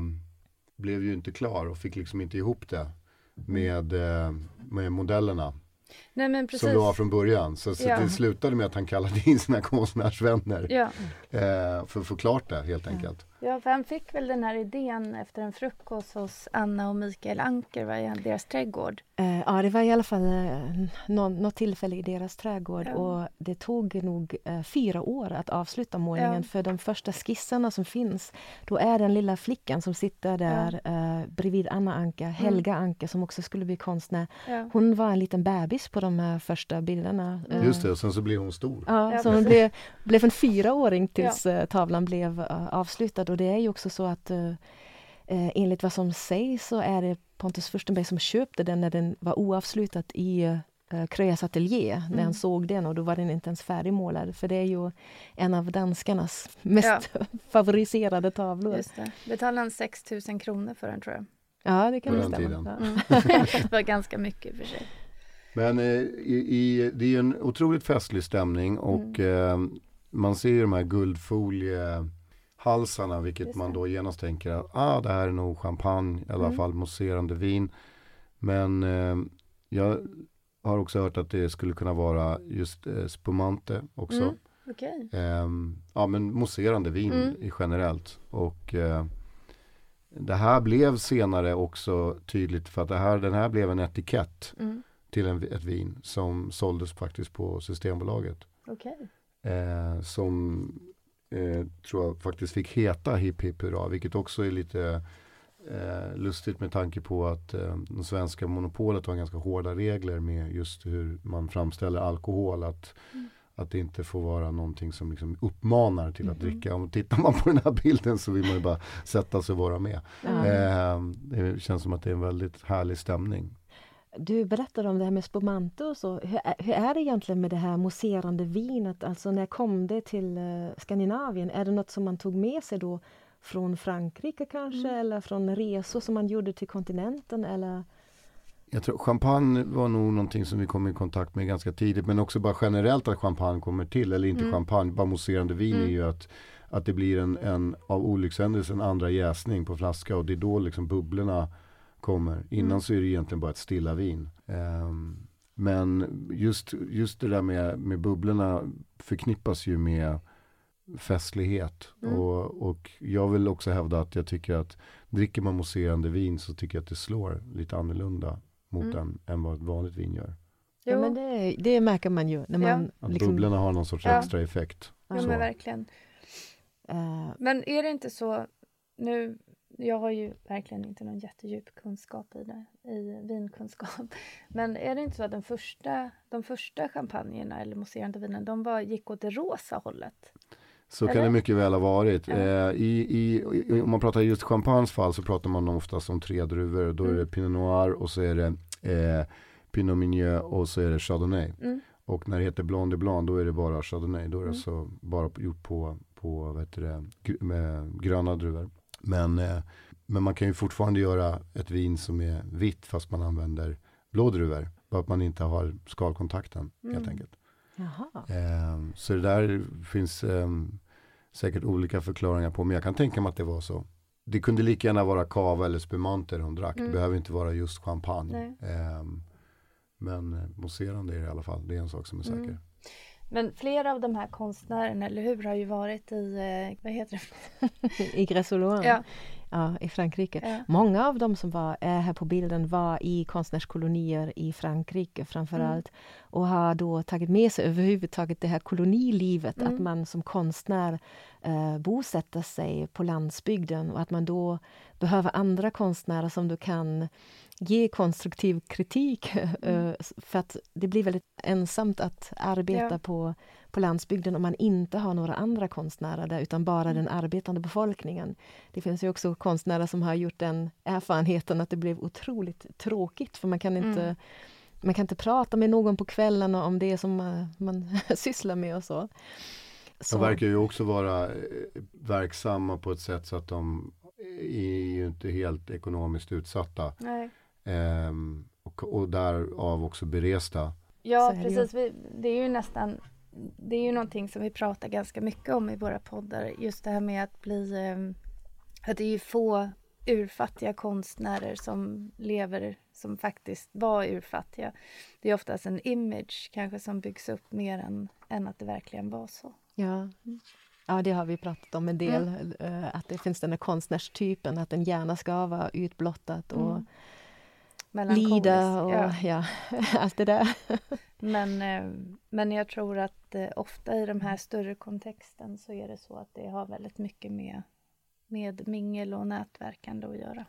[SPEAKER 3] blev ju inte klar och fick liksom inte ihop det med, eh, med modellerna.
[SPEAKER 1] Nej.
[SPEAKER 3] Som det var från början. Så, så ja. det slutade med att han kallade in sina konstnärsvänner ja. eh, för att få klart det helt enkelt.
[SPEAKER 1] Ja, för han fick väl den här idén efter en frukost hos Anna och Mikael Anker var i deras trädgård.
[SPEAKER 2] Uh, ja, det var i alla fall uh, något, något tillfälle i deras trädgård ja. och det tog nog uh, fyra år att avsluta målningen ja. för de första skissarna som finns, då är den lilla flickan som sitter där ja. uh, bredvid Anna Anka, mm. Helga mm. Anka som också skulle bli konstnär. Ja. Hon var en liten bebis på de här första bilderna.
[SPEAKER 3] Just det, och sen så blev hon stor.
[SPEAKER 2] Ja, så hon blev, blev en fyraåring tills tavlan blev avslutad och det är ju också så att eh, eh, enligt vad som sägs så är det Pontus Furstenberg som köpte den när den var oavslutad i eh, Kröjas ateljé, mm. när han såg den och då var den inte ens färdigmålad. För det är ju en av danskarnas <laughs> mest ja. favoriserade tavlor. Just
[SPEAKER 1] det. Betalade han 6 000 kronor för den tror jag.
[SPEAKER 2] Ja, det kan det stämma.
[SPEAKER 1] Mm. <laughs> det var ganska mycket för sig.
[SPEAKER 3] Men eh, i, i, det är en otroligt festlig stämning och mm. eh, man ser de här guldfolie halsarna vilket
[SPEAKER 1] Just
[SPEAKER 3] man då genast tänker att ah, det här är nog champagne, i alla
[SPEAKER 1] Mm.
[SPEAKER 3] fall mousserande vin. Men eh, jag har också hört att det skulle kunna vara just eh, spumante också.
[SPEAKER 1] Mm. Okej.
[SPEAKER 3] Ehm, ja men mousserande vin
[SPEAKER 1] Mm.
[SPEAKER 3] generellt. Och eh, det här blev senare också tydligt för att det här, den här blev en etikett
[SPEAKER 1] Mm.
[SPEAKER 3] till en, ett vin som såldes faktiskt på Systembolaget.
[SPEAKER 1] Okej.
[SPEAKER 3] Eh, som eh, tror jag faktiskt fick heta Hipp Hipp Hurra, vilket också är lite eh, lustigt med tanke på att eh, det svenska monopolet har ganska hårda regler med just hur man framställer alkohol. Att,
[SPEAKER 1] Mm.
[SPEAKER 3] att det inte får vara någonting som liksom uppmanar till att
[SPEAKER 2] Mhm.
[SPEAKER 3] dricka. Om tittar man på den här bilden så vill man ju bara sätta sig och vara med.
[SPEAKER 2] Ja.
[SPEAKER 3] Eh, det känns som att det är en väldigt härlig stämning.
[SPEAKER 2] Du berättade om det här med spumante och så. Hur, är- hur är det egentligen med det här mousserande vinet? Alltså när kom det till eh, Skandinavien? Är det något som man tog med sig då från Frankrike kanske
[SPEAKER 1] Mm.
[SPEAKER 2] eller från resor som man gjorde till kontinenten? Eller?
[SPEAKER 3] Jag tror champagne var nog någonting som vi kom i kontakt med ganska tidigt. Men också bara generellt att champagne kommer till. Eller inte
[SPEAKER 1] Mm.
[SPEAKER 3] champagne, bara mousserande vin
[SPEAKER 1] Mm.
[SPEAKER 3] är ju att, att det blir en, en av olyckshändelse en andra jäsning på flaska. Och det är då liksom bubblorna kommer. Innan
[SPEAKER 1] Mm.
[SPEAKER 3] så är det egentligen bara ett stilla vin. Ehm, men just, just det där med, med bubblorna förknippas ju med festlighet.
[SPEAKER 1] Mm.
[SPEAKER 3] Och, och jag vill också hävda att jag tycker att dricker man mousserande vin så tycker jag att det slår lite annorlunda mot
[SPEAKER 1] Mm.
[SPEAKER 3] än, än vad ett vanligt vin gör.
[SPEAKER 2] Ja, men det, det märker man ju. När
[SPEAKER 1] Ja.
[SPEAKER 2] man,
[SPEAKER 3] Att
[SPEAKER 2] liksom,
[SPEAKER 3] bubblorna har någon sorts
[SPEAKER 1] Ja.
[SPEAKER 3] extra effekt.
[SPEAKER 1] ja
[SPEAKER 3] så.
[SPEAKER 1] men verkligen.
[SPEAKER 2] eh,
[SPEAKER 1] Men är det inte så, nu, jag har ju verkligen inte någon jättedjup kunskap i det, i vinkunskap. <laughs> Men är det inte så att den första, de första champagnerna eller mousserande vinen, de var, gick åt det rosa hållet?
[SPEAKER 3] Så kan
[SPEAKER 1] Eller?
[SPEAKER 3] det mycket väl ha varit.
[SPEAKER 1] Ja.
[SPEAKER 3] Eh, i, i, i, om man pratar just champagnes fall så pratar man oftast om tre druvor. Då är det
[SPEAKER 1] Mm.
[SPEAKER 3] Pinot Noir och så är det eh, Pinot Meunier och så är det Chardonnay.
[SPEAKER 1] Mm.
[SPEAKER 3] Och när det heter Blanc de Blanc då är det bara Chardonnay. Då är det
[SPEAKER 1] Mm.
[SPEAKER 3] alltså bara gjort på, på vad heter det, gröna druvor. Men, eh, men man kan ju fortfarande göra ett vin som är vitt fast man använder blå druvor. Bara att man inte har skalkontakten helt
[SPEAKER 1] Mm.
[SPEAKER 3] enkelt.
[SPEAKER 2] jaha.
[SPEAKER 3] Eh, så det där finns eh, säkert olika förklaringar på. Men jag kan tänka mig att det var så. Det kunde lika gärna vara cava eller spumante de drack.
[SPEAKER 1] Mm.
[SPEAKER 3] Det behöver inte vara just champagne.
[SPEAKER 1] Nej.
[SPEAKER 3] Eh, men mousserande är det i alla fall. Det är en sak som är
[SPEAKER 1] Mm. Men flera av de här konstnärerna, eller hur, har ju varit i, eh, vad heter det?
[SPEAKER 2] I Gressoloan,
[SPEAKER 1] Ja,
[SPEAKER 2] ja, i Frankrike.
[SPEAKER 1] ja.
[SPEAKER 2] Många av dem som var, är här på bilden var i konstnärskolonier i Frankrike framförallt och har då tagit med sig överhuvudtaget det här kolonilivet,
[SPEAKER 1] Mm.
[SPEAKER 2] att man som konstnär eh, bosätter sig på landsbygden och att man då behöver andra konstnärer som du kan ge konstruktiv kritik <laughs> eh, för att det blir väldigt ensamt att arbeta
[SPEAKER 1] Ja.
[SPEAKER 2] på, på landsbygden om man inte har några andra konstnärer där utan bara den arbetande befolkningen. Det finns ju också konstnärer som har gjort den erfarenheten att det blev otroligt tråkigt för man kan inte
[SPEAKER 1] Mm.
[SPEAKER 2] man kan inte prata med någon på kvällarna om det som man, man <laughs> sysslar med och så. så
[SPEAKER 3] De verkar ju också vara eh, verksamma på ett sätt så att de är ju inte helt ekonomiskt utsatta.
[SPEAKER 1] Nej.
[SPEAKER 3] Ehm, och, och därav också beresta.
[SPEAKER 1] Ja, precis. Vi, det är ju nästan, det är ju någonting som vi pratar ganska mycket om i våra poddar. Just det här med att bli, eh, att det är ju få urfattiga konstnärer som lever, som faktiskt var urfattiga. Det är oftast en image kanske som byggs upp mer än, än att det verkligen var så.
[SPEAKER 2] Ja. ja, det har vi pratat om en del.
[SPEAKER 1] Mm.
[SPEAKER 2] eh, Att det finns den här konstnärstypen, att den gärna ska vara utblottat och
[SPEAKER 1] Mm.
[SPEAKER 2] Lida och
[SPEAKER 1] ja.
[SPEAKER 2] ja. <laughs> allt det där.
[SPEAKER 1] Men, eh, men jag tror att eh, ofta i de här större kontexten så är det så att det har väldigt mycket med, med mingel och nätverkande att göra.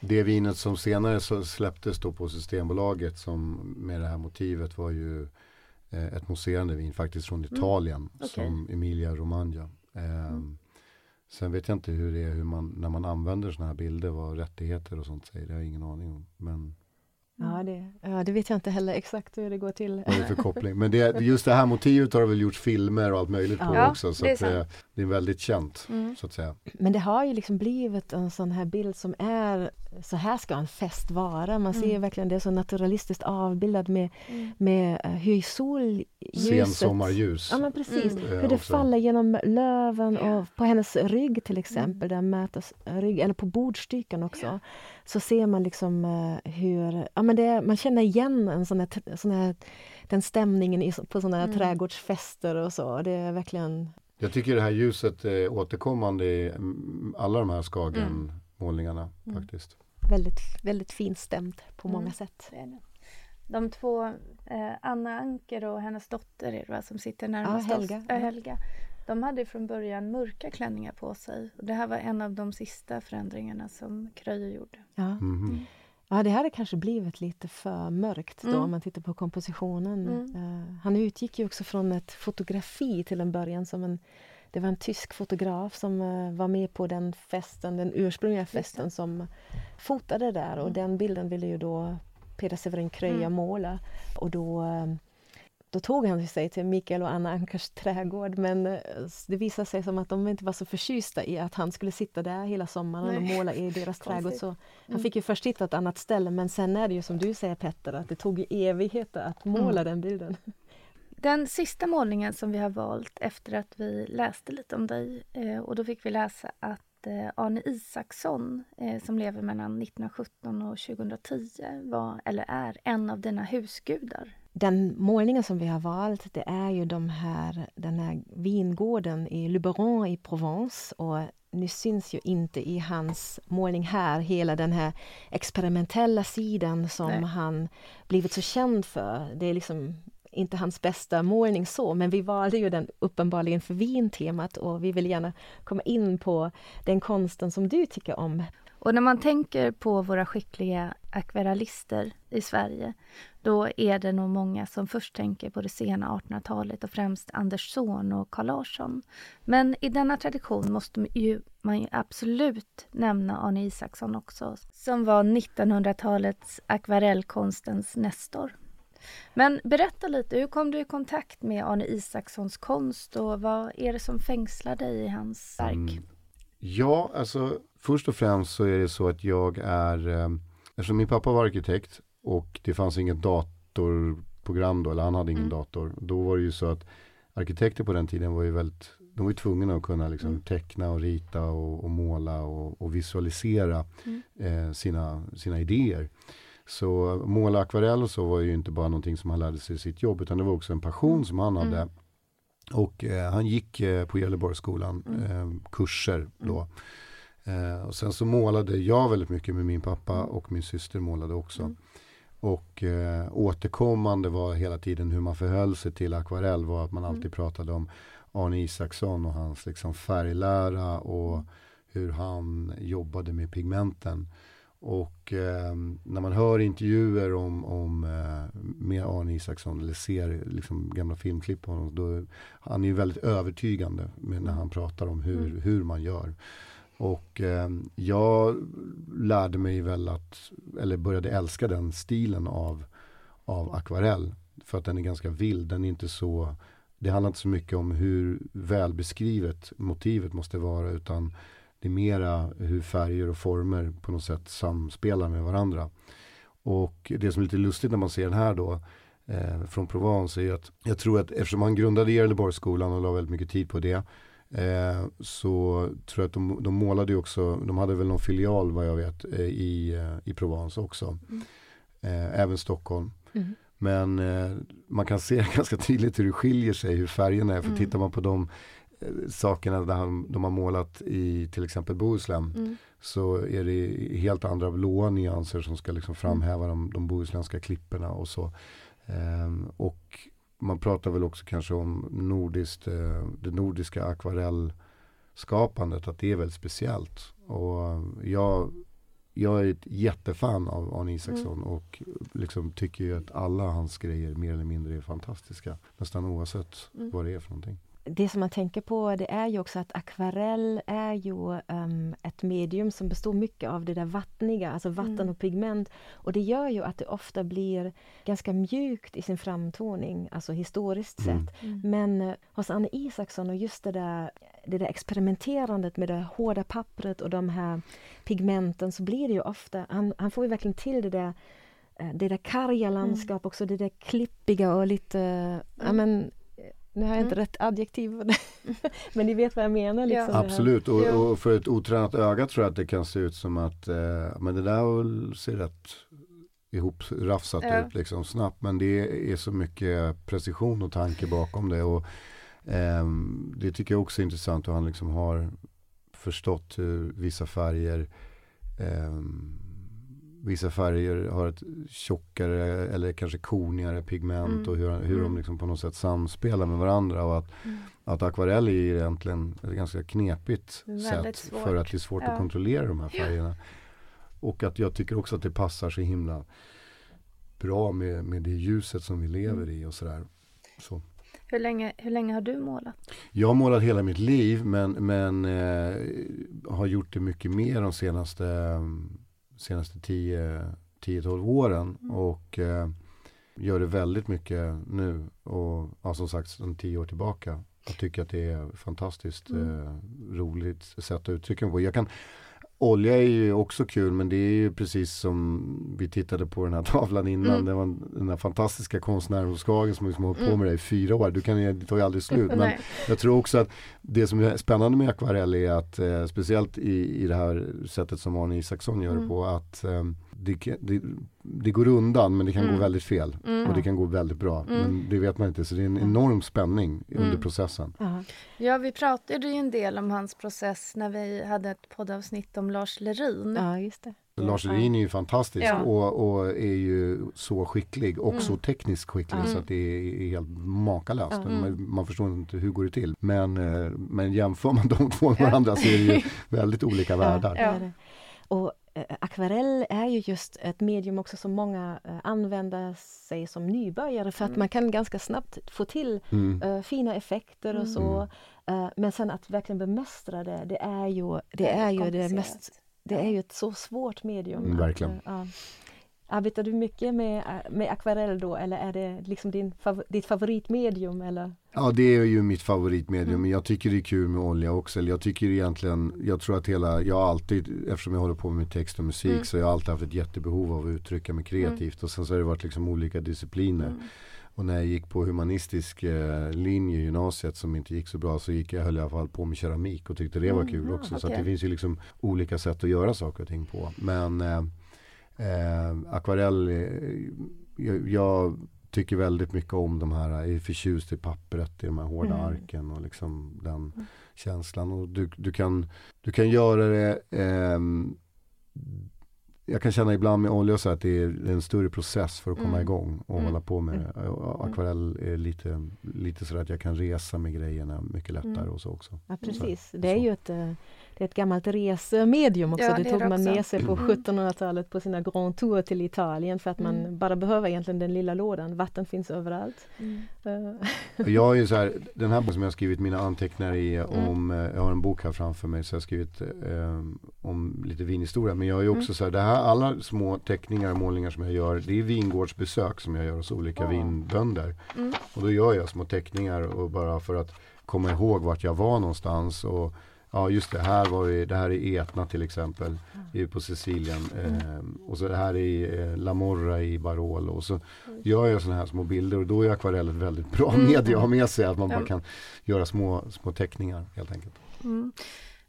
[SPEAKER 3] Det vinet som senare så släpptes då på Systembolaget som med det här motivet var ju eh, ett mousserande vin faktiskt från Italien
[SPEAKER 1] Mm. okej.
[SPEAKER 3] som Emilia Romagna. Ehm, Sen vet jag inte hur det är hur man, när man använder sådana här bilder, vad rättigheter och sånt säger. Det har jag ingen aning om. Men
[SPEAKER 2] Ja, det, ja, det vet jag inte heller exakt hur det går till.
[SPEAKER 3] vad är det för koppling? Men det, just det här motivet har det väl gjorts filmer och allt möjligt på
[SPEAKER 1] Ja,
[SPEAKER 3] också. Så
[SPEAKER 1] det
[SPEAKER 3] att. Det är väldigt känt
[SPEAKER 1] Mm.
[SPEAKER 3] så att säga.
[SPEAKER 2] Men det har ju liksom blivit en sån här bild som är, så här ska en fest vara. Man ser
[SPEAKER 1] Mm.
[SPEAKER 2] verkligen det så naturalistiskt avbildat med,
[SPEAKER 1] Mm.
[SPEAKER 2] med eh, hur solljuset...
[SPEAKER 3] Sensommarljus.
[SPEAKER 2] Ja men precis,
[SPEAKER 1] Mm.
[SPEAKER 3] Eh,
[SPEAKER 2] hur det
[SPEAKER 3] också.
[SPEAKER 2] faller genom löven och på hennes rygg till exempel,
[SPEAKER 1] Mm.
[SPEAKER 2] där mötes rygg, eller på bordstycken också. Så ser man liksom eh, hur, ja men det, man känner igen en sån här, sån här, den stämningen på såna här
[SPEAKER 1] Mm.
[SPEAKER 2] trädgårdsfester och så. Det är verkligen,
[SPEAKER 3] Jag tycker det här ljuset är återkommande i mm, alla de här Skagen-målningarna
[SPEAKER 1] Mm.
[SPEAKER 3] faktiskt.
[SPEAKER 2] väldigt, väldigt finstämt på många
[SPEAKER 1] Mm.
[SPEAKER 2] sätt.
[SPEAKER 1] Det är det. De två, eh, Anna Anker och hennes dotter är det va, som sitter närmast
[SPEAKER 2] Ja, Helga.
[SPEAKER 1] oss. Ja, Helga. De hade från början mörka klänningar på sig. Och det här var en av de sista förändringarna som Kröjer gjorde.
[SPEAKER 2] Ja.
[SPEAKER 3] Mhm.
[SPEAKER 2] Ja, det hade kanske blivit lite för mörkt då
[SPEAKER 1] Mm.
[SPEAKER 2] om man tittar på kompositionen.
[SPEAKER 1] Mm.
[SPEAKER 2] Eh, han utgick ju också från ett fotografi till en början som en det var en tysk fotograf som eh, var med på den festen, den ursprungliga festen som fotade där och
[SPEAKER 1] Mm.
[SPEAKER 2] den bilden ville ju då Peder Severin Kröja
[SPEAKER 1] Mm.
[SPEAKER 2] måla och då eh, då tog han sig till Mikael och Anna Ankers trädgård men eh, det visade sig som att de inte var så förtjusta i att han skulle sitta där hela sommaren och
[SPEAKER 1] Nej.
[SPEAKER 2] måla i deras <laughs> trädgård. Så han
[SPEAKER 1] Mm.
[SPEAKER 2] fick ju först hitta ett annat ställe men sen är det ju som du säger Petter att det tog evigheter att måla den bilden. <laughs>
[SPEAKER 1] Den sista målningen som vi har valt efter att vi läste lite om dig eh, och då fick vi läsa att eh, Arne Isaksson som lever mellan 1917 och 2010 var eller är en av dina husgudar.
[SPEAKER 2] Den målningen som vi har valt det är ju de här, den här vingården i Luberon i Provence och nu syns ju inte i hans målning här hela den här experimentella sidan som
[SPEAKER 1] Nej.
[SPEAKER 2] han blivit så känd för. Det är liksom inte hans bästa målning så, men vi valde ju den uppenbarligen för vintemat och vi vill gärna komma in på den konsten som du tycker om.
[SPEAKER 1] Och när man tänker på våra skickliga akvarellister i Sverige då är det nog många som först tänker på det sena 1800-talet och främst Anders Zorn och Carl Larsson. Men i denna tradition måste ju, man ju absolut nämna Arne Isaksson också som var 1900-talets akvarellkonstens nestor. Men berätta lite, hur kom du i kontakt med Arne Isakssons konst och vad är det som fängslar dig i hans verk?
[SPEAKER 3] Mm. Ja, alltså först och främst så är det så att jag är, eh, eftersom min pappa var arkitekt och det fanns inget datorprogram då, eller han hade ingen
[SPEAKER 1] Mm.
[SPEAKER 3] dator, då var det ju så att arkitekter på den tiden var ju väldigt, de var ju tvungna att kunna liksom
[SPEAKER 1] Mm.
[SPEAKER 3] teckna och rita och, och måla och, och visualisera
[SPEAKER 1] Mm.
[SPEAKER 3] eh, sina, sina idéer. Så måla akvarell och så var ju inte bara någonting som han lärde sig i sitt jobb utan det var också en passion
[SPEAKER 1] Mm.
[SPEAKER 3] som han hade.
[SPEAKER 1] Mm.
[SPEAKER 3] Och eh, han gick eh, på Gävleborgsskolan,
[SPEAKER 1] Mm.
[SPEAKER 3] eh, kurser då. Eh, och sen så målade jag väldigt mycket med min pappa och min syster målade också.
[SPEAKER 1] Mm.
[SPEAKER 3] Och eh, återkommande var hela tiden hur man förhöll sig till akvarell var att man
[SPEAKER 1] Mm.
[SPEAKER 3] alltid pratade om Arne Isaksson och hans liksom färglära och
[SPEAKER 1] Mm.
[SPEAKER 3] hur han jobbade med pigmenten. Och eh, när man hör intervjuer om, om eh, med Arne Isaksson eller ser liksom gamla filmklipp på honom, då, han är ju väldigt övertygande när han pratar om hur,
[SPEAKER 1] Mm.
[SPEAKER 3] hur man gör. Och eh, jag lärde mig väl att, eller började älska den stilen av, av akvarell. För att den är ganska vild, den är inte så, det handlar inte så mycket om hur välbeskrivet motivet måste vara utan det är mera hur färger och former på något sätt samspelar med varandra. Och det som är lite lustigt när man ser den här då eh, från Provence är ju att jag tror att eftersom han grundade Gävleborgsskolan och la väldigt mycket tid på det eh, så tror jag att de, de målade ju också, de hade väl någon filial vad jag vet eh, i, eh, i Provence också.
[SPEAKER 1] Mm.
[SPEAKER 3] Eh, även Stockholm.
[SPEAKER 2] Mm.
[SPEAKER 3] Men eh, man kan se <laughs> ganska tydligt hur det skiljer sig, hur färgerna är. För
[SPEAKER 1] Mm.
[SPEAKER 3] tittar man på de sakerna där han, de har målat i till exempel Bohuslän
[SPEAKER 1] Mm.
[SPEAKER 3] så är det helt andra blåa nyanser som ska liksom framhäva de, de bohuslänska klipporna och så. Ehm, och man pratar väl också kanske om nordiskt, eh, det nordiska akvarellskapandet, att det är väldigt speciellt. Och jag, jag är ett jättefan av Arne Isaksson och liksom tycker ju att alla hans grejer mer eller mindre är fantastiska. Nästan oavsett
[SPEAKER 1] Mm.
[SPEAKER 3] vad det är för någonting.
[SPEAKER 2] Det som man tänker på det är ju också att akvarell är ju um, ett medium som består mycket av det där vattniga, alltså vatten mm. och pigment. Och det gör ju att det ofta blir ganska mjukt i sin framtoning, alltså historiskt mm. sett. Mm. Men uh, hos Anne Isaksson och just det där, det där experimenterandet med det hårda pappret och de här pigmenten så blir det ju ofta, han, han får ju verkligen till det där eh, det där karga mm. landskap också, det där klippiga och lite, mm. ja men nu har jag inte mm. rätt adjektiv <laughs> <laughs> men ni vet vad jag menar. Liksom,
[SPEAKER 3] ja. Absolut och, och, för ett otränat öga tror jag att det kan se ut som att eh, men det där ser rätt ihoprafsat ja. ut liksom snabbt men det är så mycket precision och tanke bakom det och eh, det tycker jag också är intressant hur han liksom har förstått hur vissa färger eh, vissa färger har ett tjockare eller kanske konigare pigment mm. och hur, hur de mm. liksom på något sätt samspelar med varandra. Och att, mm. att akvarell är egentligen ett ganska knepigt sätt svårt. för att det är svårt ja. att kontrollera de här färgerna. Och att jag tycker också att det passar så himla bra med, med det ljuset som vi lever mm. i och sådär. Så.
[SPEAKER 1] Hur länge, hur länge har du målat?
[SPEAKER 3] Jag har målat hela mitt liv men, men eh, har gjort det mycket mer de senaste senaste 10-12 åren mm. och eh, gör det väldigt mycket nu och ja, som sagt sedan 10 år tillbaka. Jag tycker att det är fantastiskt mm. eh, roligt sätt att uttrycka mig på. Jag kan, Olja är ju också kul men det är ju precis som vi tittade på den här tavlan innan. Mm. Det var den här fantastiska konstnären hos Skagen som liksom har hållit på mm. med det i fyra år. Du kan, det tar ju aldrig slut. Men jag tror också att det som är spännande med akvarell är att eh, speciellt i, i det här sättet som Arne Isaksson gör det mm. på att eh, det, det, det, går undan men det kan mm. gå väldigt fel. Mm. Och det kan gå väldigt bra. Mm. Men det vet man inte. Så det är en enorm spänning under mm. processen.
[SPEAKER 1] Ja, vi pratade ju en del om hans process när vi hade ett poddavsnitt om Lars Lerin.
[SPEAKER 2] Ja, just det.
[SPEAKER 3] Lars Lerin är ju fantastisk ja. och, och, är ju så skicklig och så mm. tekniskt skicklig så att det är helt makalöst. Man, man, förstår inte hur går det till. Men, eh, men jämför man de <laughs> två med varandra så är det ju <laughs> väldigt olika världar.
[SPEAKER 2] Och Eh, akvarell är ju just ett medium också som många eh, använder sig som nybörjare för att mm. man kan ganska snabbt få till mm. uh, fina effekter och mm. så. Uh, men sen att verkligen bemästra det, det är ju det, det är, är ju det mest det är ju ett så svårt medium.
[SPEAKER 3] Mm, verkligen.
[SPEAKER 2] Att, uh, Arbetar du mycket med, med akvarell då eller är det liksom din, ditt favoritmedium? Eller?
[SPEAKER 3] Ja det är ju mitt favoritmedium mm. men jag tycker det är kul med olja också. Jag tycker egentligen, jag tror att hela, jag alltid, eftersom jag håller på med text och musik mm. så jag har alltid haft ett jättebehov av att uttrycka mig kreativt mm. och sen så har det varit liksom olika discipliner. Mm. Och när jag gick på humanistisk eh, linje i gymnasiet som inte gick så bra så gick jag, höll i alla fall på med keramik och tyckte det var kul också. Okay. Så det finns ju liksom olika sätt att göra saker och ting på. Men eh, Eh, akvarell, eh, jag, jag, tycker väldigt mycket om de här, jag är förtjust i pappret, i de här hårda mm. arken och liksom den mm. känslan. Och du, du, kan, du kan göra det eh, jag kan känna ibland med olja så att det är en större process för att komma mm. igång och mm. hålla på med det. Mm. Akvarell är lite, lite så att jag kan resa med grejerna mycket lättare mm. och så också.
[SPEAKER 2] Ja precis, så, det är så. ju ett eh, det är ett gammalt resemedium också. Ja, det, det tog man med sig på 1700-talet mm. på sina Grand Tour till Italien för att man mm. bara behöver egentligen den lilla lådan. Vatten finns överallt. Mm.
[SPEAKER 3] Uh. jag är så här, den här boken som jag har skrivit mina anteckningar i mm. om, mm. jag har en bok här framför mig så jag har skrivit eh, om lite vinhistoria. Men jag är ju också mm. så här, det här, alla små teckningar och målningar som jag gör, det är vingårdsbesök som jag gör hos olika oh. vinbönder. Och då gör jag små teckningar och bara för att komma ihåg vart jag var någonstans. Och Ja just det, här var vi, det här är Etna till exempel mm. på Sicilien. Eh, och så det här är eh, La Morra i Barolo. Och så mm. gör jag sådana här små bilder och då är akvarell ett väldigt bra mm. medie att ha med sig. Att man bara kan göra små, små teckningar helt enkelt.
[SPEAKER 1] Mm.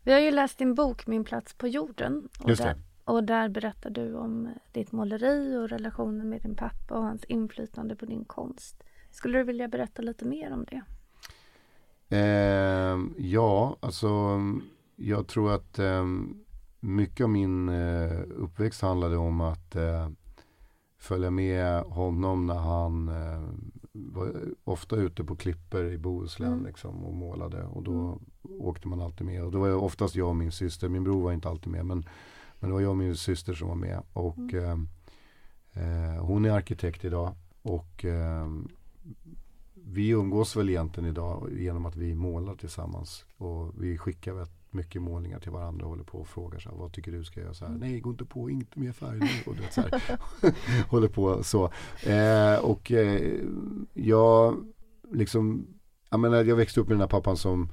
[SPEAKER 1] Vi har ju läst din bok Min plats på jorden. Och
[SPEAKER 3] just det.
[SPEAKER 1] Där, och där berättar du om ditt måleri och relationen med din pappa och hans inflytande på din konst. Skulle du vilja berätta lite mer om det?
[SPEAKER 3] Eh, ja, alltså jag tror att eh, mycket av min eh, uppväxt handlade om att eh, följa med honom när han eh, var ofta ute på klipper i Bohuslän mm. liksom, och målade. Och då mm. åkte man alltid med. Och då var jag oftast jag och min syster. Min bror var inte alltid med. Men, men det var jag och min syster som var med. Och mm. Eh, hon är arkitekt idag. Och vi umgås väl egentligen idag genom att vi målar tillsammans. Och vi skickar rätt mycket målningar till varandra och håller på och frågar så här, vad tycker du ska jag göra? Så här, Nej, gå inte på, inte mer färg nu. Och det, så här, <laughs> håller på så. Eh, och eh, jag liksom, jag menar jag växte upp med den här pappan som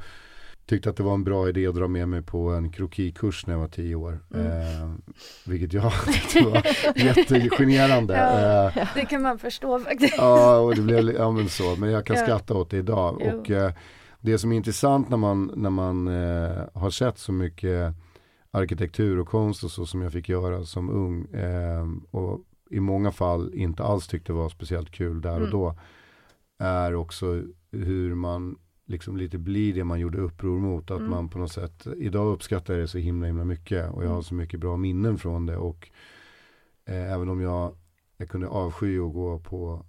[SPEAKER 3] tyckte att det var en bra idé att dra med mig på en krokikurs när jag var tio år. Mm. Eh, vilket jag <laughs> tyckte var jättegenerande. <laughs>
[SPEAKER 1] Ja, eh, det kan man förstå faktiskt.
[SPEAKER 3] Ja, och det blev, ja men så. Men jag kan ja. skratta åt det idag. Jo. Och eh, det som är intressant när man, när man eh, har sett så mycket arkitektur och konst och så som jag fick göra som ung. Eh, och i många fall inte alls tyckte var speciellt kul där och mm. då. Är också hur man liksom lite blir det man gjorde uppror mot. Att mm. man på något sätt, idag uppskattar jag det så himla himla mycket och jag har mm. så mycket bra minnen från det. Och eh, även om jag, jag kunde avsky att gå på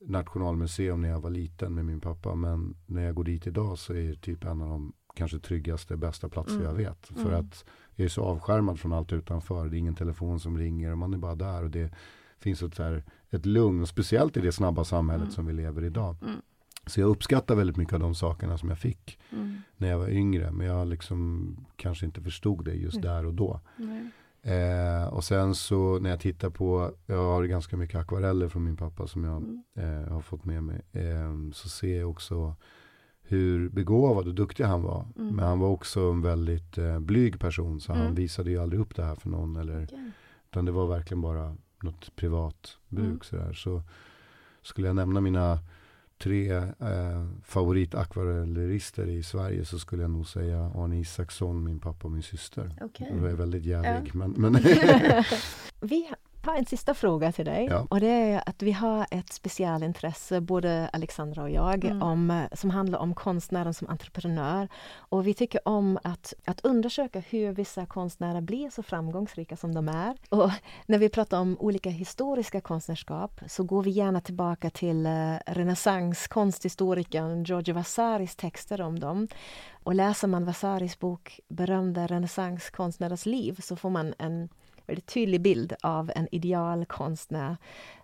[SPEAKER 3] Nationalmuseum när jag var liten med min pappa. Men när jag går dit idag så är det typ en av de kanske tryggaste, bästa platser mm. jag vet. För mm. att jag är så avskärmad från allt utanför. Det är ingen telefon som ringer och man är bara där. Och det finns ett, så här, ett lugn, speciellt i det snabba samhället mm. som vi lever idag. Mm. Så jag uppskattar väldigt mycket av de sakerna som jag fick mm. när jag var yngre. Men jag liksom kanske inte förstod det just där och då. Eh, och sen så när jag tittar på, jag har ganska mycket akvareller från min pappa som jag mm. eh, har fått med mig. Eh, så ser jag också hur begåvad och duktig han var. Mm. Men han var också en väldigt eh, blyg person. Så mm. han visade ju aldrig upp det här för någon. Eller, okay. Utan det var verkligen bara något privat bruk. Mm. Sådär. Så skulle jag nämna mina tre eh, favoritakvarellerister i Sverige så skulle jag nog säga Arne Isaksson, min pappa och min syster. Okay. Det var väldigt jävig. Ja. Men, men <laughs> <laughs>
[SPEAKER 2] Vi har en sista fråga till dig. Ja. Och det är att vi har ett specialintresse, både Alexandra och jag, mm. om, som handlar om konstnären som entreprenör. Och vi tycker om att, att undersöka hur vissa konstnärer blir så framgångsrika som de är. Och när vi pratar om olika historiska konstnärskap så går vi gärna tillbaka till uh, renässanskonsthistorikern Giorgio Vasaris texter om dem. Och läser man Vasaris bok Berömda renässanskonstnärers liv så får man en väldigt tydlig bild av en idealkonstnär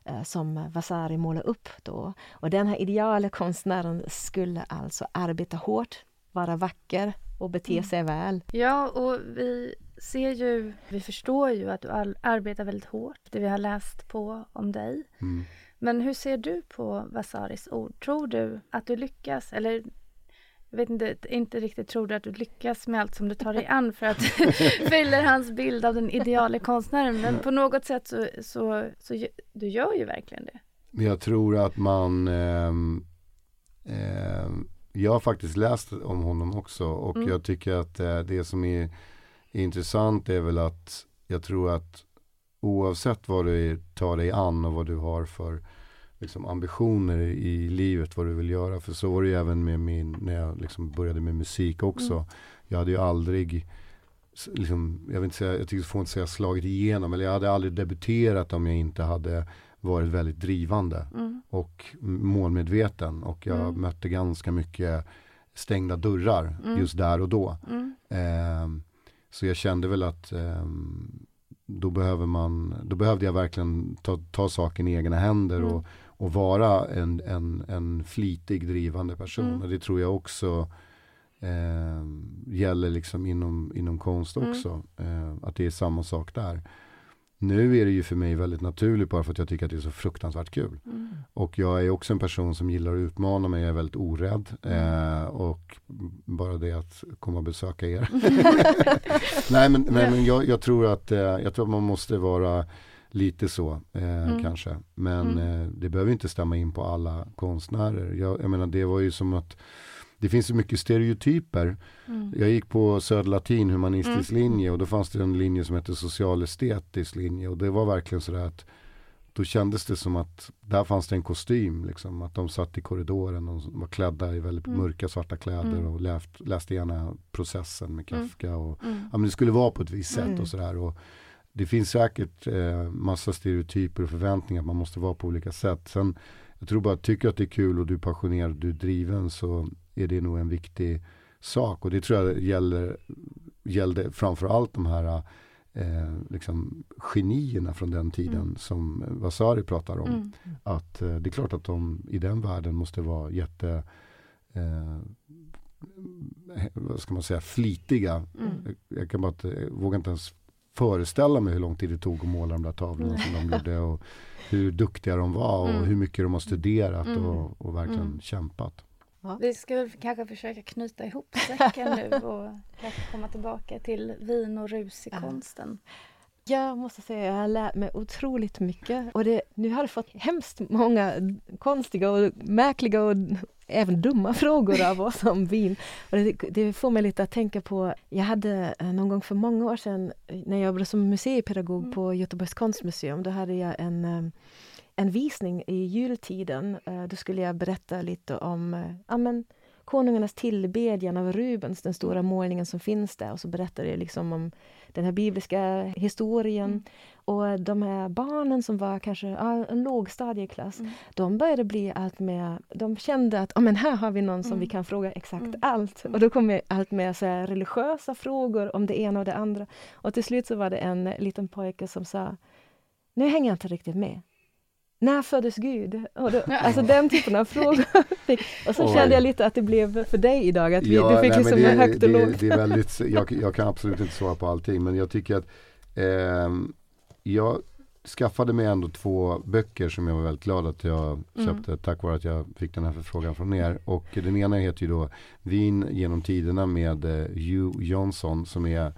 [SPEAKER 2] eh, som Vasari målar upp då. Och den här idealkonstnären skulle alltså arbeta hårt, vara vacker och bete mm. sig väl.
[SPEAKER 1] Ja, och vi ser ju, vi förstår ju att du arbetar väldigt hårt, det vi har läst på om dig. Mm. Men hur ser du på Vasaris ord? Tror du att du lyckas, eller jag vet inte, inte riktigt tror du att du lyckas med allt som du tar dig <laughs> an för att <laughs> fylla hans bild av den ideala konstnären. Men på något sätt så, så, så du gör ju verkligen det.
[SPEAKER 3] Jag tror att man eh, eh, Jag har faktiskt läst om honom också och mm. jag tycker att eh, det som är, är intressant är väl att jag tror att oavsett vad du tar dig an och vad du har för liksom ambitioner i livet, vad du vill göra. För så var det ju även med min, när jag liksom började med musik också. Mm. Jag hade ju aldrig, liksom, jag vill inte säga, jag tycker får inte säga slagit igenom, eller jag hade aldrig debuterat om jag inte hade varit väldigt drivande mm. och målmedveten. Och jag mm. mötte ganska mycket stängda dörrar mm. just där och då. Eh, så jag kände väl att eh, då behöver man, då behövde jag verkligen ta, ta saken i egna händer mm. och, och vara en, en, en flitig drivande person. Mm. Och det tror jag också eh, gäller liksom inom, inom konst mm. också. Mm. Eh, att det är samma sak där. Nu är det ju för mig väldigt naturligt bara för att jag tycker att det är så fruktansvärt kul. Mm. Och jag är också en person som gillar att utmana mig, jag är väldigt orädd. Mm. Eh, och bara det att komma och besöka er. <laughs> nej men, nej, men jag, jag, tror att, eh, jag tror att man måste vara lite så eh, mm. kanske. Men mm. eh, det behöver inte stämma in på alla konstnärer. Jag, jag menar det var ju som att det finns så mycket stereotyper. Mm. Jag gick på Södra Latin humanistisk mm. linje och då fanns det en linje som hette socialestetisk linje och det var verkligen sådär att då kändes det som att där fanns det en kostym. Liksom, att de satt i korridoren och var klädda i väldigt mm. mörka svarta kläder mm. och läst, läste gärna processen med. Kafka. Och, ja, men det skulle vara på ett visst sätt och sådär. Och det finns säkert eh, massa stereotyper och förväntningar att man måste vara på olika sätt. Sen, jag tror bara, tycker att det är kul och du är passionerad, du är driven så är det nog en viktig sak. Och det tror jag gäller, gällde framförallt de här eh, liksom genierna från den tiden
[SPEAKER 1] Mm.
[SPEAKER 3] som Vasari pratar om.
[SPEAKER 1] Mm.
[SPEAKER 3] Att eh, det är klart att de i den världen måste vara jätte eh, vad ska man säga, flitiga.
[SPEAKER 1] Mm.
[SPEAKER 3] Jag kan bara inte, jag vågar inte ens föreställa mig hur lång tid det tog att måla de där tavlorna som de gjorde och hur duktiga de var och
[SPEAKER 1] Mm.
[SPEAKER 3] hur mycket de har studerat
[SPEAKER 1] Mm.
[SPEAKER 3] och, och verkligen
[SPEAKER 1] Mm.
[SPEAKER 3] kämpat.
[SPEAKER 1] Vi ska väl kanske försöka knyta ihop säcken nu och <laughs> komma tillbaka till vin och rus i
[SPEAKER 2] Ja. Jag måste säga jag har lärt mig otroligt mycket. Och det, nu har jag fått hemskt många konstiga och märkliga och även dumma <laughs> frågor av oss om vin. Och det, det får mig lite att tänka på, jag hade eh, någon gång för många år sedan eh, när jag jobbade som museipedagog
[SPEAKER 1] Mm.
[SPEAKER 2] på Göteborgs konstmuseum, då hade jag en, eh, en visning i jultiden. Då skulle jag berätta lite om ja, men, Konungarnas tillbedjan av Rubens, den stora målningen som finns där. Och så berättade jag liksom om den här bibliska historien.
[SPEAKER 1] Mm.
[SPEAKER 2] Och de här barnen som var kanske ja, en lågstadieklass,
[SPEAKER 1] Mm.
[SPEAKER 2] de började bli allt mer... De kände att ja, men här har vi någon som
[SPEAKER 1] Mm.
[SPEAKER 2] vi kan fråga exakt
[SPEAKER 1] Mm.
[SPEAKER 2] allt. Och då kom det allt mer så här religiösa frågor om det ena och det andra. Och till slut så var det en liten pojke som sa Nu hänger jag inte riktigt med. När föddes Gud? Och då, <laughs> alltså den typen av frågor. <laughs> Och så
[SPEAKER 3] Oj.
[SPEAKER 2] kände jag lite att det blev för dig idag, att vi, du fick
[SPEAKER 3] nej,
[SPEAKER 2] liksom
[SPEAKER 3] det,
[SPEAKER 2] högt och
[SPEAKER 3] det,
[SPEAKER 2] lågt.
[SPEAKER 3] det är väldigt, <laughs> jag, jag kan absolut inte svara på allting men jag tycker att ehm, jag skaffade mig ändå två böcker som jag var väldigt glad att jag
[SPEAKER 1] Mm.
[SPEAKER 3] köpte tack vare att jag fick den här förfrågan från er. Och den ena heter ju då Vin genom tiderna med eh, Hugh Johnson som är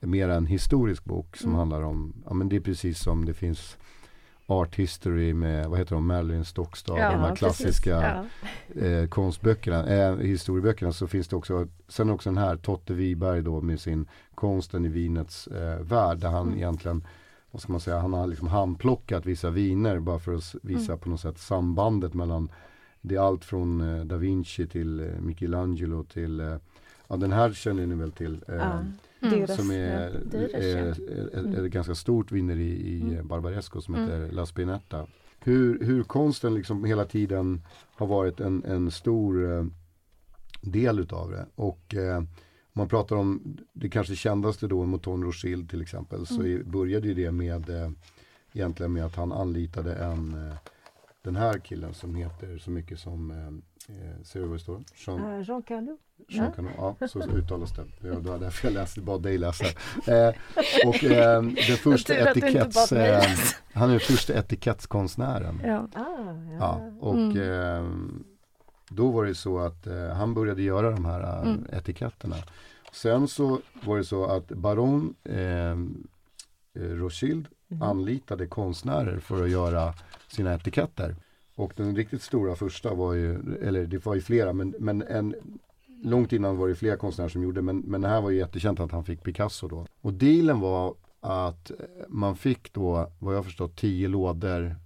[SPEAKER 3] mer en historisk bok som
[SPEAKER 1] Mm.
[SPEAKER 3] handlar om, ja men det är precis som det finns Art History med, vad heter de, Marilyn Stockstad,
[SPEAKER 1] Ja,
[SPEAKER 3] de här klassiska
[SPEAKER 1] Ja.
[SPEAKER 3] eh, konstböckerna, eh, historieböckerna så finns det också, sen också den här Totte Wiberg då med sin Konsten i vinets eh, värld där han
[SPEAKER 1] Mm.
[SPEAKER 3] egentligen, vad ska man säga, han har liksom handplockat vissa viner bara för att visa
[SPEAKER 1] Mm.
[SPEAKER 3] på något sätt sambandet mellan, det är allt från eh, Da Vinci till eh, Michelangelo till, eh, ja den här känner ni väl till.
[SPEAKER 2] Ja.
[SPEAKER 1] Mm.
[SPEAKER 2] Deras,
[SPEAKER 3] som är, är, är, är,
[SPEAKER 2] Mm.
[SPEAKER 3] ett ganska stort vineri i
[SPEAKER 1] Mm.
[SPEAKER 3] mm. Barbaresco som
[SPEAKER 1] Mm.
[SPEAKER 3] heter La Spinetta. Hur, hur konsten liksom hela tiden har varit en, en stor eh, del utav det. Och eh, man pratar om det kanske kändaste då, Mouton Rothschild till exempel, så
[SPEAKER 1] Mm.
[SPEAKER 3] i, började ju det med eh, egentligen med att han anlitade en eh, den här killen som heter så mycket som, eh, eh, ser du vad det står? Jean,
[SPEAKER 2] Ah, Jean Calou.
[SPEAKER 3] Jean Canon, ja, så uttalas det. Ja, det var därför jag läste, bad dig läsa. Eh, <laughs> och eh, den första etiketts... Eh, han är den första etikettskonstnären.
[SPEAKER 1] Ja.
[SPEAKER 2] Ah, ja.
[SPEAKER 3] Ja, och
[SPEAKER 1] Mm.
[SPEAKER 3] eh, då var det så att eh, han började göra de här eh,
[SPEAKER 1] Mm.
[SPEAKER 3] etiketterna. Sen så var det så att Baron eh, eh, Rothschild
[SPEAKER 2] Mhm.
[SPEAKER 3] anlitade konstnärer för att göra sina etiketter. Och den riktigt stora första var ju, eller det var ju flera, men, men en, långt innan var det flera konstnärer som gjorde, men, men det här var ju jättekänt att han fick Picasso då. Och dealen var att man fick då, vad jag förstått, tio lådor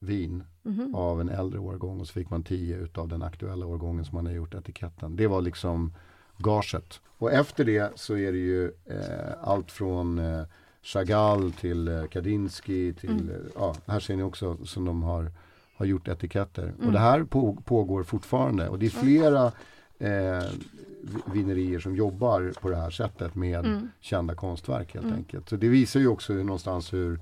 [SPEAKER 3] vin
[SPEAKER 1] Mhm.
[SPEAKER 3] av en äldre årgång och så fick man 10 utav den aktuella årgången som man har gjort etiketten. Det var liksom gaget. Och efter det så är det ju eh, allt från eh, Chagall till eh, Kandinsky till,
[SPEAKER 1] Mm.
[SPEAKER 3] eh, ja, här ser ni också som de har, har gjort etiketter.
[SPEAKER 1] Mm.
[SPEAKER 3] Och det här på, pågår fortfarande och det är flera eh, vi- vinerier som jobbar på det här sättet med
[SPEAKER 1] Mm.
[SPEAKER 3] kända konstverk helt
[SPEAKER 1] Mm.
[SPEAKER 3] enkelt. Så det visar ju också hur, någonstans hur,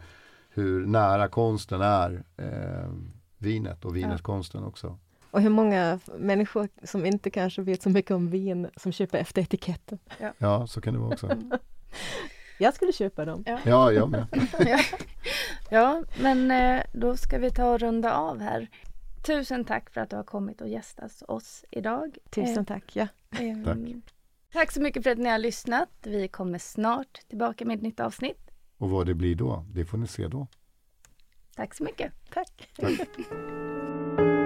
[SPEAKER 3] hur nära konsten är eh, vinet och vinetkonsten också.
[SPEAKER 2] Och hur många människor som inte kanske vet så mycket om vin som köper efter etiketten.
[SPEAKER 3] Ja, så kan det vara också. <laughs>
[SPEAKER 2] Jag skulle köpa dem.
[SPEAKER 3] Ja, jag med. <laughs>
[SPEAKER 1] ja. ja, men eh, då ska vi ta och runda av här. Tusen tack för att du har kommit och gästat oss idag.
[SPEAKER 2] Tusen tack. Ja.
[SPEAKER 1] Eh,
[SPEAKER 3] Tack.
[SPEAKER 1] Tack så mycket för att ni har lyssnat. Vi kommer snart tillbaka med ett nytt avsnitt.
[SPEAKER 3] Och vad det blir då, det får ni se då.
[SPEAKER 1] Tack så mycket.
[SPEAKER 2] Tack.
[SPEAKER 3] Tack. <laughs>